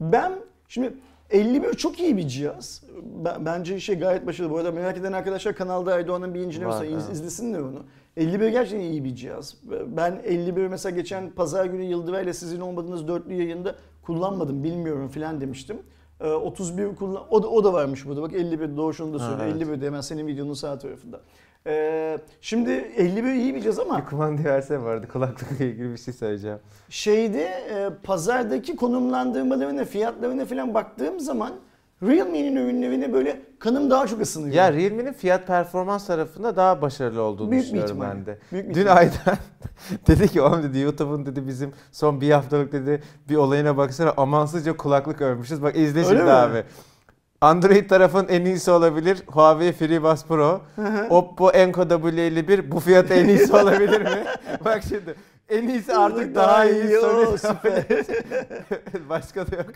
Ben şimdi 51 çok iyi bir cihaz. Ben- Bence şey gayet başarılı. Bu arada merak eden arkadaşlar kanalda Erdoğan'ın bir var. İz- evet. izlesinler onu. 51 gerçekten iyi bir cihaz. Ben 51 mesela geçen pazar günü Yıldıray ile sizin olmadığınız dörtlü yayında kullanmadım bilmiyorum filan demiştim. Ee, 31 kullan o da, o da varmış burada. Bak 51 Doğuş onu da Ha, söylüyor. evet. 51 de hemen senin videonun sağ tarafında. Ee, şimdi 51 iyi bir cihaz ama Bir kumandayı versene arada kulaklıkla ilgili bir şey söyleyeceğim. şeyde e, pazardaki konumlandırmalarına, fiyatlarına falan baktığım zaman Realme'nin ürünlerine böyle kanım daha çok ısınıyor. Ya Realme'nin fiyat performans tarafında daha başarılı olduğunu Büyük düşünüyorum ihtimal. ben de. Büyük Dün. Aydan dedi ki oğlum dedi YouTube'un dedi bizim son bir haftalık dedi bir olayına baksana amansızca kulaklık övmüşüz. Bak izle Öyle şimdi mi? abi. Android tarafın en iyisi olabilir. Huawei FreeBuds Pro. Oppo Enco W51 bu fiyat en iyisi olabilir mi? Bak şimdi en iyisi artık daha iyi. Oo, Sony- süper. Başka da yok.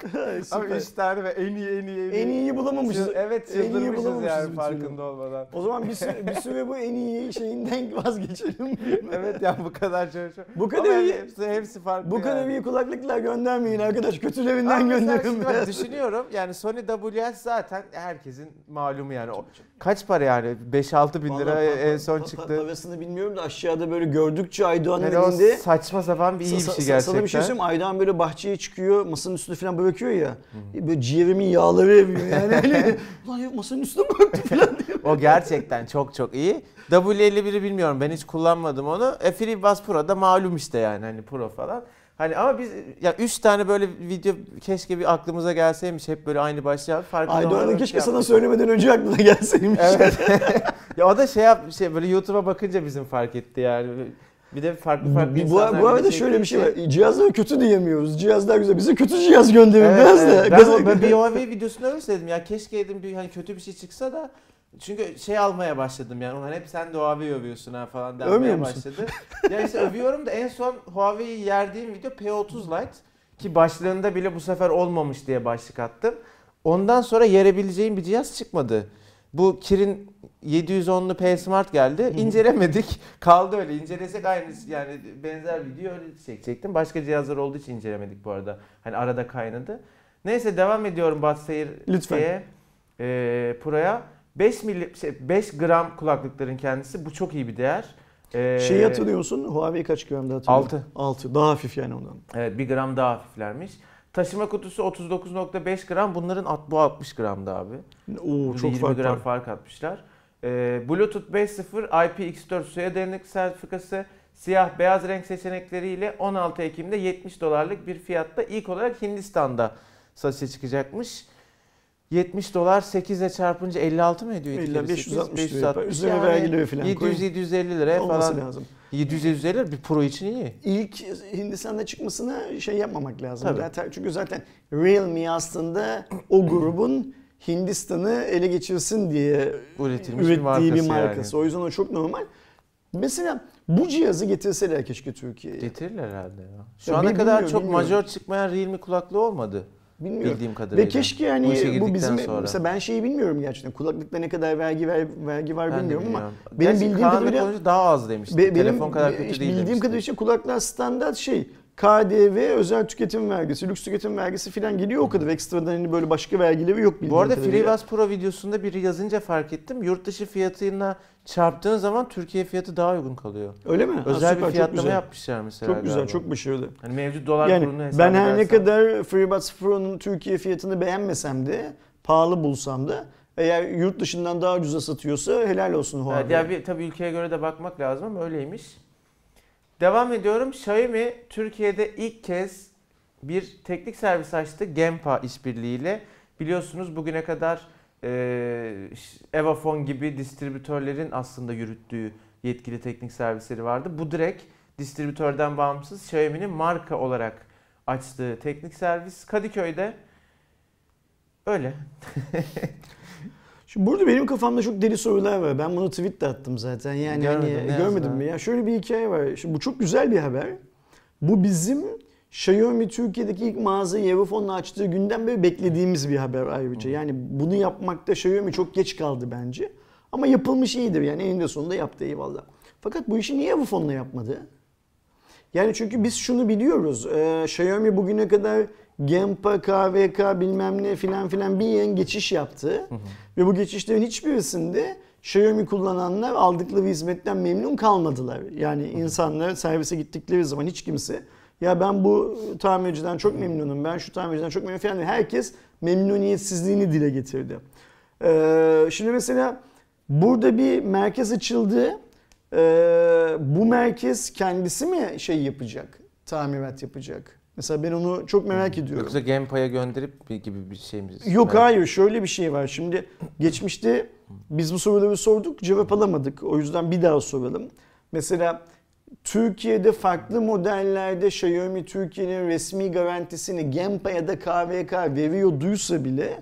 Ama Süper. 3 tane ve en iyi en iyi en iyi. En iyiyi bulamamışız. Çıl- Evet En iyi çıldırmışız bulamamışız yani farkında olmadan. O zaman bir süre, bir süre bu en iyi şeyinden vazgeçelim. Evet ya bu kadar çalışıyor. Bu kadar Ama iyi- hepsi, hepsi farklı Bu kadar yani. iyi kulaklıklar göndermeyin arkadaş. Kötülerinden Ama gönderin düşünüyorum yani Sony WS zaten herkesin malumu yani. O, kaç para yani? 5-6 bin lira Vallahi pa- en son pa- çıktı. Parasını bilmiyorum da aşağıda böyle gördükçe Aydoğan'ın Yani elinde saçma sapan bir iyi bir şey sa- gerçekten. Sana bir şey söyleyeyim? Aydan böyle bahçeye çıkıyor, masanın üstüne falan bırakıyor ya. Böyle ciğerimin yağları eriyor yani. Hani, Ulan ya masanın üstüne bıraktı falan diyor. O gerçekten çok çok iyi. W51'i bilmiyorum ben hiç kullanmadım onu. E, FreeBuds Pro da malum işte yani hani Pro falan. Hani ama biz ya 3 tane böyle video keşke bir aklımıza gelseymiş hep böyle aynı başlığa farklı Aydoğan'ın keşke şey sana söylemeden önce aklına gelseymiş. Evet. ya o da şey yap şey böyle YouTube'a bakınca bizim fark etti yani. Bir de farklı farklı bu, insanlar bu arada video şöyle bir şey var. Cihazları kötü diyemiyoruz. Cihazlar güzel. Bize kötü cihaz gönderin Evet, biraz evet. da. Ben, ben bir Huawei videosunda öyle söyledim ya keşke dedim bir hani kötü bir şey çıksa da çünkü şey almaya başladım yani ulan hep sen de Huawei övüyorsun ha falan denmeye başladı. ya işte övüyorum da en son Huawei'yi yerdiğim video P30 Lite ki başlığında bile bu sefer olmamış diye başlık attım. Ondan sonra yerebileceğim bir cihaz çıkmadı. Bu Kirin 710'lu P Smart geldi. İncelemedik. Kaldı öyle. İncelesek aynı yani benzer video öyle çekecektim. Başka cihazlar olduğu için incelemedik bu arada. Hani arada kaynadı. Neyse devam ediyorum Batseyir Lütfen. şeye, e, Pro'ya. 5 milli, şey, 5 gram kulaklıkların kendisi. Bu çok iyi bir değer. E, Şeyi hatırlıyor musun? Huawei kaç gramda hatırlıyorum? Altı. 6. Daha hafif yani ondan. Evet 1 gram daha hafiflermiş. Taşıma kutusu 39.5 gram. Bunların bu 60 gramdı abi. Oo çok 20 fark gram var. fark atmışlar. Ee, Bluetooth 5.0 IPX4 suya dayanıklı sertifikası siyah beyaz renk seçenekleriyle 16 Ekim'de 70 dolarlık bir fiyatta ilk olarak Hindistan'da satışa çıkacakmış. 70 dolar 8 ile çarpınca 56 mı ediyor? 50, 2 560 lira. Üzerine vergileri falan koy. 700-750 liraya Olması falan. lazım. 700-750 lira bir pro için iyi. İlk Hindistan'da çıkmasına şey yapmamak lazım. Zaten, çünkü zaten Realme aslında o grubun Hindistan'ı ele geçirsin diye Üretilmiş bir ürettiği markası bir yani. markası. O yüzden o çok normal. Mesela bu cihazı getirseler keşke Türkiye'ye. Getirirler herhalde ya. Şu Ya ana kadar çok bilmiyorum. majör çıkmayan Realme kulaklığı olmadı. Bilmiyorum. Bildiğim kadarıyla. Ve keşke Bu yani işe bu, girdikten bizim sonra. mesela ben şeyi bilmiyorum gerçekten. Kulaklıkta ne kadar vergi ver, vergi var Ben de bilmiyorum ama bilmiyorum. benim Gerçi bildiğim kadarıyla daha az demişti. be- benim Telefon kadar kötü işte değil bildiğim kadarıyla kulaklar standart şey KDV, özel tüketim vergisi, lüks tüketim vergisi falan geliyor o kadar. Ekstradan hani böyle başka vergileri yok bildiğim Bu arada. FreeBuds Pro videosunda biri yazınca fark ettim. Yurt dışı fiyatıyla çarptığın zaman Türkiye fiyatı daha uygun kalıyor. Öyle mi? Ha, Özel süper, bir fiyatlama yapmışlar mesela Çok güzel, galiba. çok başarılı. Hani mevcut dolar Yani kurunu hesap ben her ne kadar FreeBuds Pro'nun Türkiye fiyatını beğenmesem de, pahalı bulsam da eğer yurt dışından daha ucuza satıyorsa helal olsun Huawei. Evet, ya bir, tabii ülkeye göre de bakmak lazım ama öyleymiş. Devam ediyorum. Xiaomi Türkiye'de ilk kez bir teknik servis açtı Gempa işbirliğiyle. Biliyorsunuz bugüne kadar e, Evafone gibi distribütörlerin aslında yürüttüğü yetkili teknik servisleri vardı. Bu direkt distribütörden bağımsız Xiaomi'nin marka olarak açtığı teknik servis Kadıköy'de öyle. Şimdi burada benim kafamda çok deli sorular var. Ben bunu tweet de attım zaten. Yani Görmedim, hani görmedim mi? Ya şöyle bir hikaye var. Şimdi bu çok güzel bir haber. Bu bizim Xiaomi Türkiye'deki ilk mağazayı Evofon'la açtığı günden beri beklediğimiz bir haber ayrıca. Yani bunu yapmakta Xiaomi çok geç kaldı bence. Ama yapılmış iyidir yani eninde sonunda yaptı eyvallah. Fakat bu işi niye Evofon'la yapmadı? Yani çünkü biz şunu biliyoruz. Ee, Xiaomi bugüne kadar Gempa, KVK bilmem ne filan filan bir yayın geçiş yaptı. Ve bu geçişlerin hiçbirisinde Xiaomi kullananlar aldıkları hizmetten memnun kalmadılar. Yani insanlar servise gittikleri zaman hiç kimse ya ben bu tamirciden çok memnunum, ben şu tamirciden çok memnunum falan. Herkes memnuniyetsizliğini dile getirdi. Ee, şimdi mesela burada bir merkez açıldı. Ee, bu merkez kendisi mi şey yapacak, tamirat yapacak? Mesela ben onu çok merak ediyorum. Yoksa Gempa'ya gönderip bir gibi bir şey mi? Yok Ben- hayır şöyle bir şey var. Şimdi geçmişte biz bu soruları sorduk cevap alamadık. O yüzden bir daha soralım. Mesela Türkiye'de farklı modellerde Xiaomi Türkiye'nin resmi garantisini Gempa ya da KVK veriyorduysa bile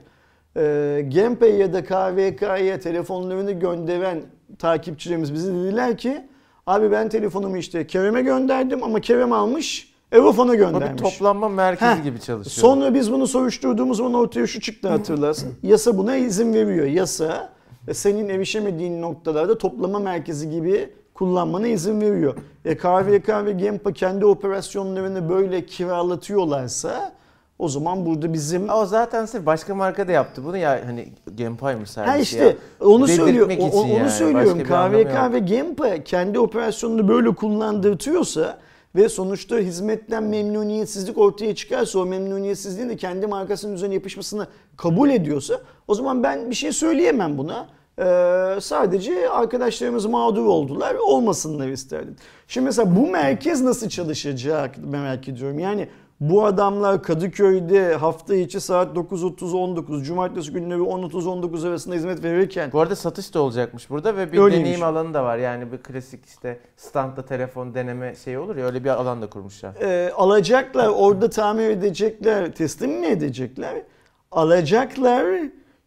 e, Gempa ya da KVK'ya telefonlarını gönderen takipçilerimiz bize dediler ki abi ben telefonumu işte Kerem'e gönderdim ama Kerem almış Evofon'a O bir göndermiş. toplanma merkezi Heh, gibi çalışıyor. Sonra biz bunu soruşturduğumuz zaman ortaya şu çıktı hatırlarsın. Yasa buna izin veriyor. Yasa e, senin erişemediğin noktalarda toplama merkezi gibi kullanmana izin veriyor. E, KVK ve Gempa kendi operasyonlarını böyle kiralatıyorlarsa o zaman burada bizim O zaten sırf başka marka da yaptı bunu ya hani Genpay mı servisi Ha ya? işte onu söylüyor. o- onu yani. söylüyorum. Bir KVK ve Gempa kendi operasyonunu böyle kullandırtıyorsa ve sonuçta hizmetten memnuniyetsizlik ortaya çıkarsa o memnuniyetsizliğin de kendi markasının üzerine yapışmasını kabul ediyorsa o zaman ben bir şey söyleyemem buna. Ee, sadece arkadaşlarımız mağdur oldular. Olmasınlar isterdim. Şimdi mesela bu merkez nasıl çalışacak merak ediyorum. Yani bu adamlar Kadıköy'de hafta içi saat 9.30-19, cumartesi günleri 10.30-19 arasında hizmet verirken Bu arada satış da olacakmış burada ve bir Öyleymiş. deneyim alanı da var. Yani bir klasik işte standta telefon deneme şeyi olur ya öyle bir alan da kurmuşlar. e, alacaklar, orada tamir edecekler, teslim mi edecekler? Alacaklar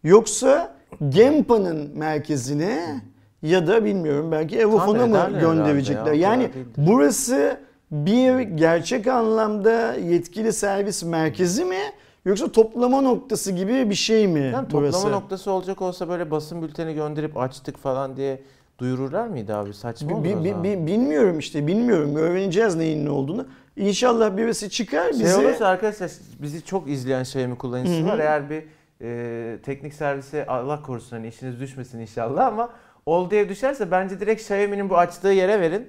yoksa Gempa'nın merkezine ya da bilmiyorum belki Evofon'a mı gönderecekler? ya, yani burası bir gerçek anlamda yetkili servis merkezi mi yoksa toplama noktası gibi bir şey mi Yani toplama burası? noktası olacak olsa böyle basın bülteni gönderip açtık falan diye duyururlar mıydı abi? Saçma olur Bi- bi- bi- bilmiyorum işte bilmiyorum. Öğreneceğiz neyin ne olduğunu. İnşallah birisi çıkar Şey bize. olursa arkadaşlar bizi çok izleyen Xiaomi kullanıcısı Hı hı. var. Eğer bir e, teknik servise Allah korusun hani işiniz düşmesin inşallah ama oldu diye düşerse bence direkt Xiaomi'nin bu açtığı yere verin.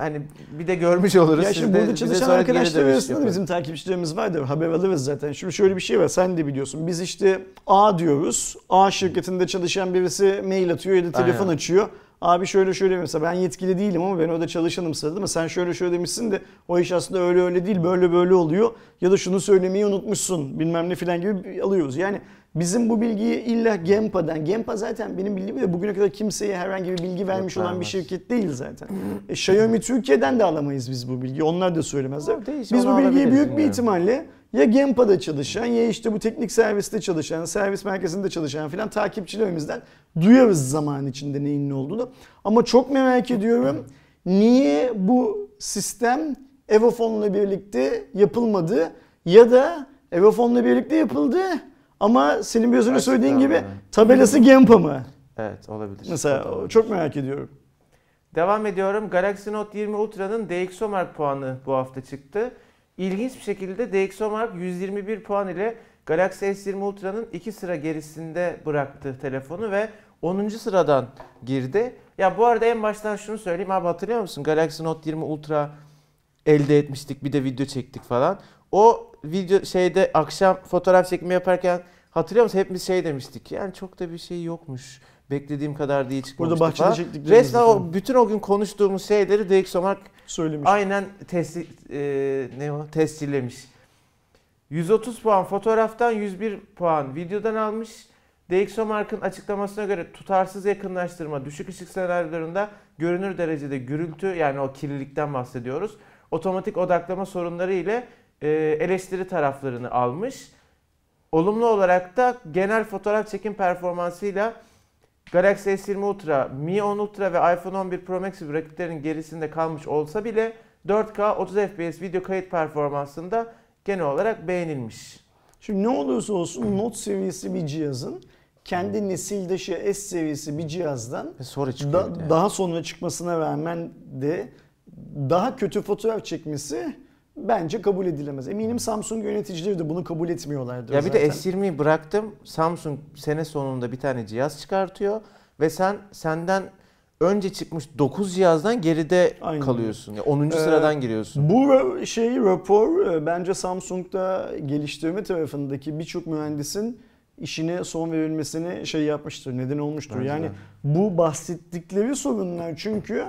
Hani bir de görmüş oluruz. Ya şimdi burada çalışan arkadaşlar arasında da bizim takipçilerimiz vardır. Haber alırız zaten. Şimdi şöyle bir şey var. Sen de biliyorsun. Biz işte A diyoruz. A şirketinde çalışan birisi mail atıyor ya da telefon Aynen. açıyor. Abi şöyle şöyle mesela ben yetkili değilim ama ben orada çalışanım sırada ama sen şöyle şöyle demişsin de o iş aslında öyle öyle değil böyle böyle oluyor ya da şunu söylemeyi unutmuşsun bilmem ne filan gibi alıyoruz. Yani bizim bu bilgiyi illa Genpa'dan, Genpa zaten benim bildiğim de bugüne kadar kimseye herhangi bir bilgi vermiş olan bir şirket değil zaten. E, Xiaomi Türkiye'den de alamayız biz bu bilgiyi. Onlar da söylemezler. Ama değiş- Biz bu bilgiyi büyük bir ihtimalle ya Genpa'da çalışan ya işte bu teknik serviste çalışan, servis merkezinde çalışan filan takipçilerimizden duyarız zaman içinde neyin ne olduğunu. Ama çok merak ediyorum niye bu sistem Evofon'la birlikte yapılmadı ya da Evofon'la birlikte yapıldı ama senin biraz önce söylediğin gibi ama. tabelası Genpa mı? Evet olabilir. Mesela olabilir. çok merak ediyorum. Devam ediyorum. Galaxy Note 20 Ultra'nın DxOMark puanı bu hafta çıktı. İlginç bir şekilde DxOMark 121 puan ile Galaxy S20 Ultra'nın 2 sıra gerisinde bıraktı telefonu ve 10. sıradan girdi. Ya bu arada en baştan şunu söyleyeyim abi hatırlıyor musun? Galaxy Note 20 Ultra elde etmiştik bir de video çektik falan. O video şeyde akşam fotoğraf çekimi yaparken hatırlıyor musun? Hepimiz şey demiştik. Yani çok da bir şey yokmuş. Beklediğim kadar değil çıkmamıştı Burada bahçede falan. çektiklerimiz Resmen o bütün o gün konuştuğumuz şeyleri DxOMark Söylemiş. aynen testi, e, ne o tescillemiş. 130 puan fotoğraftan 101 puan videodan almış. DxOMark'ın açıklamasına göre tutarsız yakınlaştırma düşük ışık senaryolarında görünür derecede gürültü yani o kirlilikten bahsediyoruz. Otomatik odaklama sorunları ile eleştiri taraflarını almış. Olumlu olarak da genel fotoğraf çekim performansıyla Galaxy S20 Ultra, Mi 10 Ultra ve iPhone 11 Pro Max gibi rakiplerinin gerisinde kalmış olsa bile 4K 30 FPS video kayıt performansında genel olarak beğenilmiş. Şimdi ne olursa olsun Note seviyesi bir cihazın kendi nesildaşı S seviyesi bir cihazdan Soru da- yani. daha sonra çıkmasına rağmen de daha kötü fotoğraf çekmesi bence kabul edilemez. Eminim Samsung yöneticileri de bunu kabul etmiyorlardır Ya bir de zaten. S20'yi bıraktım. Samsung sene sonunda bir tane cihaz çıkartıyor ve sen senden önce çıkmış 9 cihazdan geride Aynen. kalıyorsun. Ya 10. Ee, sıradan giriyorsun. Bu şey rapor e, bence Samsung'da geliştirme tarafındaki birçok mühendisin işine son verilmesini şey yapmıştır, neden olmuştur. Bence yani de. bu bahsettikleri sorunlar çünkü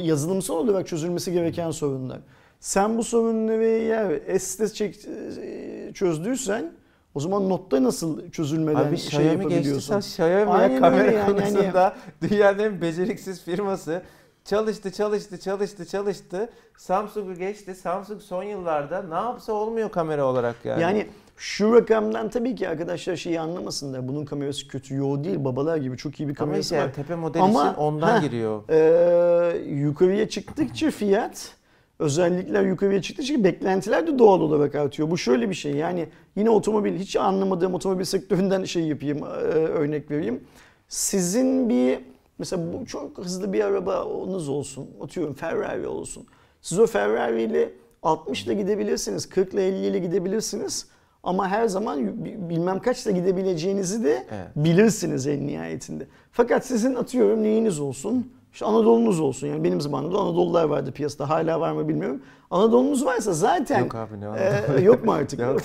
yazılımsal olarak çözülmesi gereken sorunlar. Sen bu sorunları eğer S'te çek- e, çözdüysen o zaman Note'da nasıl çözülmeden Abi şey yapabiliyorsun? sen Xiaomi ya kamera yani, konusunda dünyanın en beceriksiz firması. Çalıştı, çalıştı, çalıştı, çalıştı. Samsung'u geçti. Samsung son yıllarda ne yapsa olmuyor kamera olarak yani. Yani şu rakamdan tabii ki arkadaşlar şeyi anlamasınlar. Bunun kamerası kötü. Yo değil babalar gibi çok iyi bir Ama kamerası işte var. yani tepe model Ama- için ondan Heh. giriyor. Ee, yukarıya çıktıkça fiyat özellikler yukarıya çıktıkça beklentiler de doğal olarak artıyor. Bu şöyle bir şey yani yine otomobil hiç anlamadığım otomobil sektöründen şey yapayım e, örnek vereyim. Sizin bir mesela bu çok hızlı bir arabanız olsun atıyorum Ferrari olsun. Siz o Ferrari ile 60 ile gidebilirsiniz 40 ile 50 ile gidebilirsiniz. Ama her zaman bilmem kaçla gidebileceğinizi de Evet. bilirsiniz en nihayetinde. Fakat sizin atıyorum neyiniz olsun? İşte Anadolu'nuz olsun. Yani benim zamanımda Anadolular vardı piyasada. Hala var mı bilmiyorum. Anadolu'nuz varsa zaten Yok abi ne e, yok mu artık? Yok.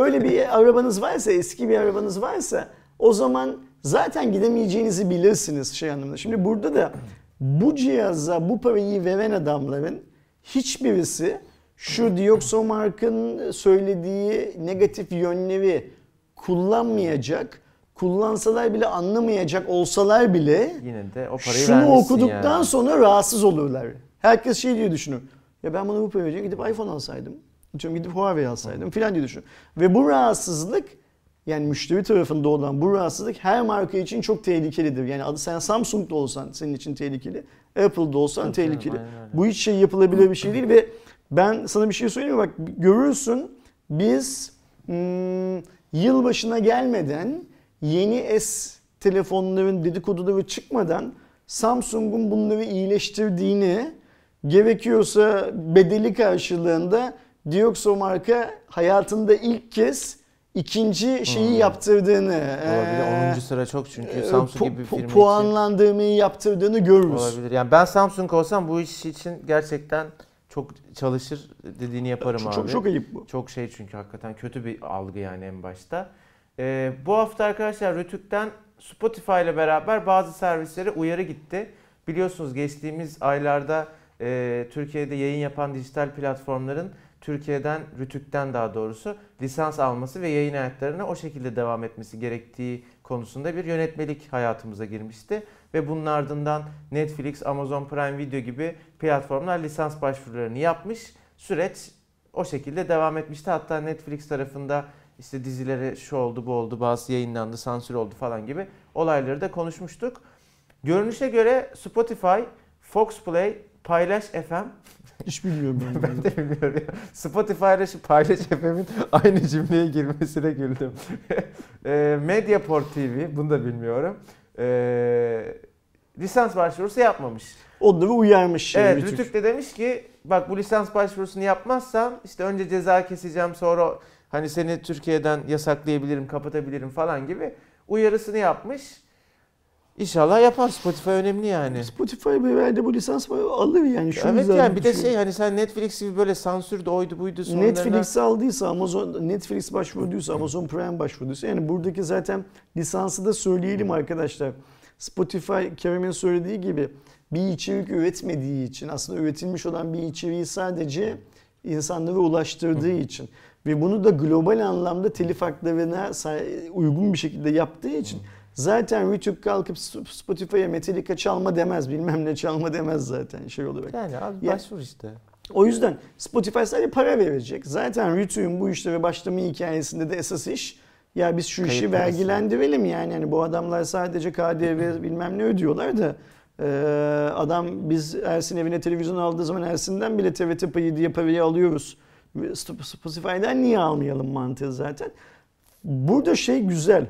Öyle bir arabanız varsa, eski bir arabanız varsa o zaman zaten gidemeyeceğinizi bilirsiniz şey anlamında. Şimdi burada da bu cihaza bu parayı veren adamların hiçbirisi şu Dioxomark'ın söylediği negatif yönleri kullanmayacak. Kullansalar bile anlamayacak olsalar bile Yine de o parayı şunu okuduktan yani. sonra rahatsız olurlar. Herkes şey diye düşünür. Ya ben bunu bu paraya gidip iPhone alsaydım. Atıyorum gidip Huawei alsaydım filan diye düşünür. Ve bu rahatsızlık yani müşteri tarafında olan bu rahatsızlık her marka için çok tehlikelidir. Yani adı sen Samsung'da olsan senin için tehlikeli. Apple'da olsan canım, tehlikeli. aynen. Bu hiç şey yapılabilir bir şey değil ve ben sana bir şey söyleyeyim mi? Bak görürsün biz hmm, yılbaşına gelmeden yeni S telefonların dedikoduları çıkmadan Samsung'un bunları iyileştirdiğini gerekiyorsa bedeli karşılığında Dioxo marka hayatında ilk kez ikinci şeyi Hmm. yaptırdığını Olabilir. ee, 10. sıra çok çünkü e, Samsung pu- gibi bir firma için. puanlandırmayı yaptırdığını görürüz. Olabilir. Yani ben Samsung olsam bu iş için gerçekten çok çalışır dediğini yaparım Çok, abi. çok, çok ayıp bu. Çok şey çünkü hakikaten kötü bir algı yani en başta. Ee, bu hafta arkadaşlar Rütük'ten Spotify ile beraber bazı servislere uyarı gitti. Biliyorsunuz geçtiğimiz aylarda e, Türkiye'de yayın yapan dijital platformların Türkiye'den, Rütük'ten daha doğrusu lisans alması ve yayın hayatlarına o şekilde devam etmesi gerektiği konusunda bir yönetmelik hayatımıza girmişti. Ve bunun ardından Netflix, Amazon Prime Video gibi platformlar lisans başvurularını yapmış. Süreç o şekilde devam etmişti. Hatta Netflix tarafında işte dizileri şu oldu bu oldu bazı yayınlandı sansür oldu falan gibi olayları da konuşmuştuk. Görünüşe göre Spotify, Fox Play, Paylaş FM Hiç bilmiyorum ben. ben de bilmiyorum ya. Spotify ile şu Paylaş FM'in aynı cümleye girmesine güldüm. e, Mediaport TV bunu da bilmiyorum. E, lisans başvurusu yapmamış. Onları uyarmış. Evet Rütük. Rütük de demiş ki bak bu lisans başvurusunu yapmazsan işte önce ceza keseceğim sonra hani seni Türkiye'den yasaklayabilirim kapatabilirim falan gibi uyarısını yapmış. İnşallah yapar Spotify önemli yani. Spotify herhalde bu lisans alır yani. Şu evet yani bir de şey hani sen Netflix gibi böyle sansür de oydu buydu sonlarına. Netflix aldıysa Amazon Netflix başvurduysa Amazon Prime başvurduysa yani buradaki zaten lisansı da söyleyelim arkadaşlar. Spotify Kerem'in söylediği gibi bir içerik üretmediği için aslında üretilmiş olan bir içeriği sadece insanlara ulaştırdığı için ve bunu da global anlamda telif haklarına uygun bir şekilde yaptığı için zaten YouTube kalkıp Spotify'a Metallica çalma demez bilmem ne çalma demez zaten şey olarak. Yani abi Ya- başvur işte. O yüzden Spotify sadece para verecek. Zaten Rütü'nün bu işlere başlama hikayesinde de esas iş ya biz şu işi Kayıt parası. vergilendirelim yani. yani bu adamlar sadece KDV bilmem ne ödüyorlar da e, adam biz Ersin evine televizyon aldığı zaman Ersin'den bile TRT payı diye parayı alıyoruz. Ve Spotify'dan niye almayalım mantığı zaten. Burada şey güzel.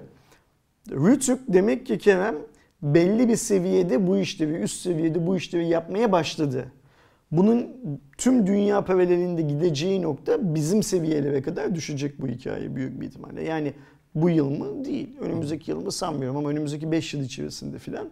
Rütük demek ki Kerem belli bir seviyede bu işlevi, üst seviyede bu işlevi yapmaya başladı. Bunun tüm dünya paralelinde gideceği nokta bizim seviyelere kadar düşecek bu hikaye büyük bir ihtimalle. Yani bu yıl mı? Değil. Önümüzdeki yıl mı sanmıyorum ama önümüzdeki 5 yıl içerisinde filan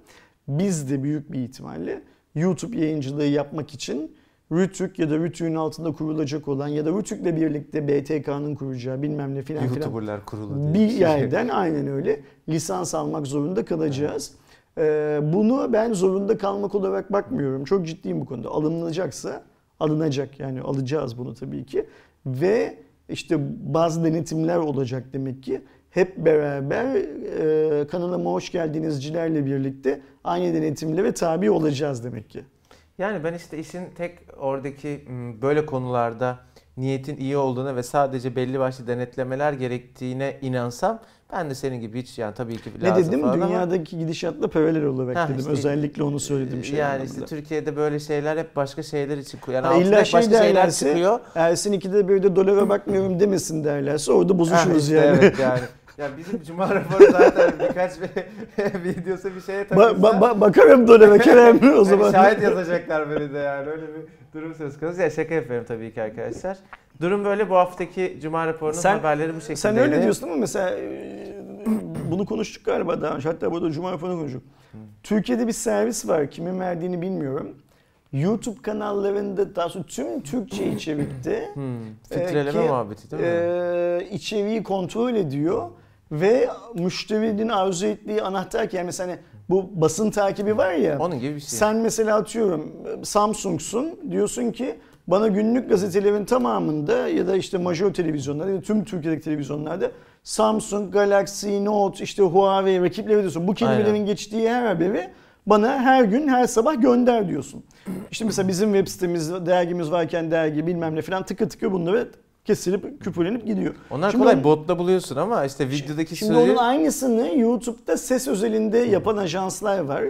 biz de büyük bir ihtimalle YouTube yayıncılığı yapmak için Rütük ya da Rütük'ün altında kurulacak olan ya da Rütük'le birlikte BTK'nın kuracağı bilmem ne filan filan YouTuber'lar kurulu diye bir şey. yerden aynen öyle lisans almak zorunda kalacağız. Ee, bunu ben zorunda kalmak olarak bakmıyorum. Çok ciddiyim bu konuda. Alınacaksa alınacak yani alacağız bunu tabii ki. Ve işte bazı denetimler olacak demek ki. Hep beraber e, kanalıma hoş geldinizcilerle birlikte aynı denetimlere tabi olacağız demek ki. Yani ben işte işin tek oradaki böyle konularda niyetin iyi olduğuna ve sadece belli başlı denetlemeler gerektiğine inansam ben de senin gibi hiç yani tabii ki Ne lazım dedim? falan ama- Dünyadaki gidişatla paralel olarak Ha, dedim. işte, Özellikle onu söyledim şey yani anlamında. işte Türkiye'de böyle şeyler hep başka şeyler için yani Ha, illa şey başka şeyler derlerse- çıkıyor. Ersin ikide bir de dolara bakmıyorum demesin derlerse orada Ha, bozuşuruz işte yani. Evet yani. Ya bizim Cuma raporu zaten birkaç bir videosu bir şeye takılsa. Ba- ba- ba- bakarım dolara Kerem o zaman. şahit yazacaklar beni de yani öyle bir durum söz konusu. Ya şaka yapıyorum tabii ki arkadaşlar. Durum böyle bu haftaki Cuma raporunun Sen- haberleri bu şekilde. Sen öyle diyorsun ama mesela e, bunu konuştuk galiba daha önce. Hatta burada Cuma raporunu konuştuk. Türkiye'de bir servis var. Kimin verdiğini bilmiyorum. YouTube kanallarında daha sonra tüm Türkçe içerikte Hmm, Ee, filtreleme ki, muhabbeti değil mi? e, içeriği kontrol ediyor ve müşterinin arzu ettiği anahtar ki yani mesela hani bu basın takibi var ya. Onun gibi bir şey. Sen mesela atıyorum Samsung'sun diyorsun ki bana günlük gazetelerin tamamında ya da işte major televizyonlarda ya da tüm Türkiye'deki televizyonlarda Samsung, Galaxy, Note, işte Huawei rakipleri diyorsun. Bu kelimelerin Aynen. geçtiği her haberi bana her gün her sabah gönder diyorsun. İşte mesela bizim web sitemiz, dergimiz varken dergi bilmem ne falan tıkır tıkır bunları kesilip küpürlenip gidiyor. Onlar Şimdi kolay on- botla buluyorsun ama işte videodaki Şimdi sözü onun aynısını YouTube'da ses özelinde yapan ajanslar var.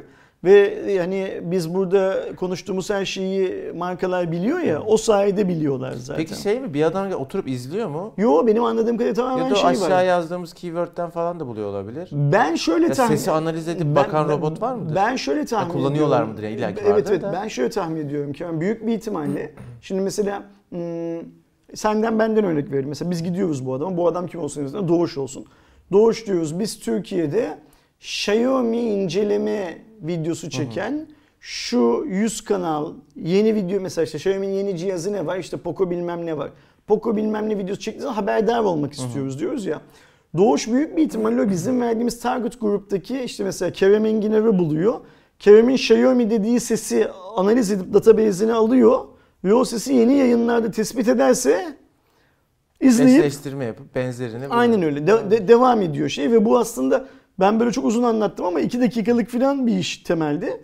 Ve yani biz burada konuştuğumuz her şeyi markalar biliyor ya o sayede biliyorlar zaten. Peki şey mi bir adam oturup izliyor mu? Yo benim anladığım kadarıyla tamamen Ya da şey aşağı var. yazdığımız keyword'den falan da buluyor olabilir. Ben şöyle Ya tahmin sesi analiz edip Ben- bakan ben- robot var mıdır? Ben şöyle tahmin kullanıyorlar ediyorum. mıdır ya? İlla ki Evet evet da. ben şöyle tahmin ediyorum ki yani büyük bir ihtimalle şimdi mesela hmm, senden benden örnek verelim. Mesela biz gidiyoruz bu adama. Bu adam kim olsun istiyorsan Doğuş olsun. Doğuş diyoruz biz Türkiye'de Xiaomi inceleme videosu çeken şu 100 kanal yeni video mesela işte Xiaomi'nin yeni cihazı ne var işte Poco bilmem ne var. Poco bilmem ne videosu çektiğinde haberdar olmak istiyoruz diyoruz ya. Doğuş büyük bir ihtimalle bizim verdiğimiz target gruptaki işte mesela Kerem Enginar'ı buluyor. Kerem'in Xiaomi dediği sesi analiz edip database'ine alıyor ve o sesi yeni yayınlarda tespit ederse izleyip Eşleştirme yapıp benzerini buluyor. Aynen öyle. De- de- devam ediyor şey ve bu aslında ben böyle çok uzun anlattım ama iki dakikalık falan bir iş temelde.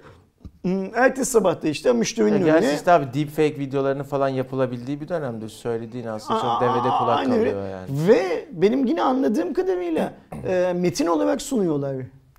Hmm, Ertesi sabah da işte müşterinin önüne... gerçi işte abi deepfake videolarının falan yapılabildiği bir dönemde söylediğin aslında çok devede kulak kalıyor yani. Ve benim yine anladığım kadarıyla e, metin olarak sunuyorlar.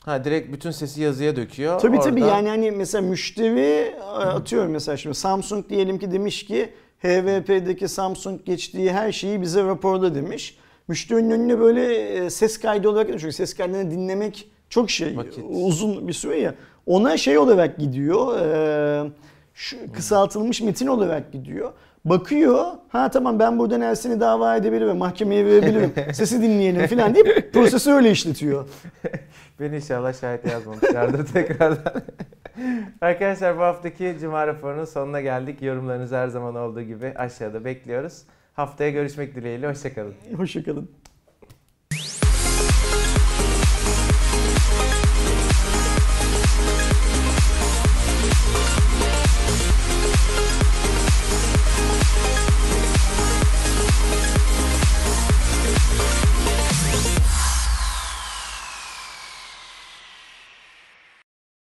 Ha direkt bütün sesi yazıya döküyor. Tabii tabii Orada- yani hani mesela müşteri e, atıyorum mesela şimdi Samsung diyelim ki demiş ki HVP'deki Samsung geçtiği her şeyi bize raporla demiş. Müşterinin önüne böyle e, ses kaydı olarak çünkü ses kaydını dinlemek çok şey Vakit. uzun bir süre ya. Ona şey olarak gidiyor. e, şu kısaltılmış metin olarak gidiyor. Bakıyor. Ha tamam ben buradan Ersin'i dava edebilirim, mahkemeye verebilirim. Sesi dinleyelim falan deyip prosesi öyle işletiyor. Beni inşallah şahit yazmamışlardır tekrardan. Arkadaşlar bu haftaki Cuma raporunun sonuna geldik. Yorumlarınızı her zaman olduğu gibi aşağıda bekliyoruz. Haftaya görüşmek dileğiyle. Hoşçakalın. Hoşçakalın.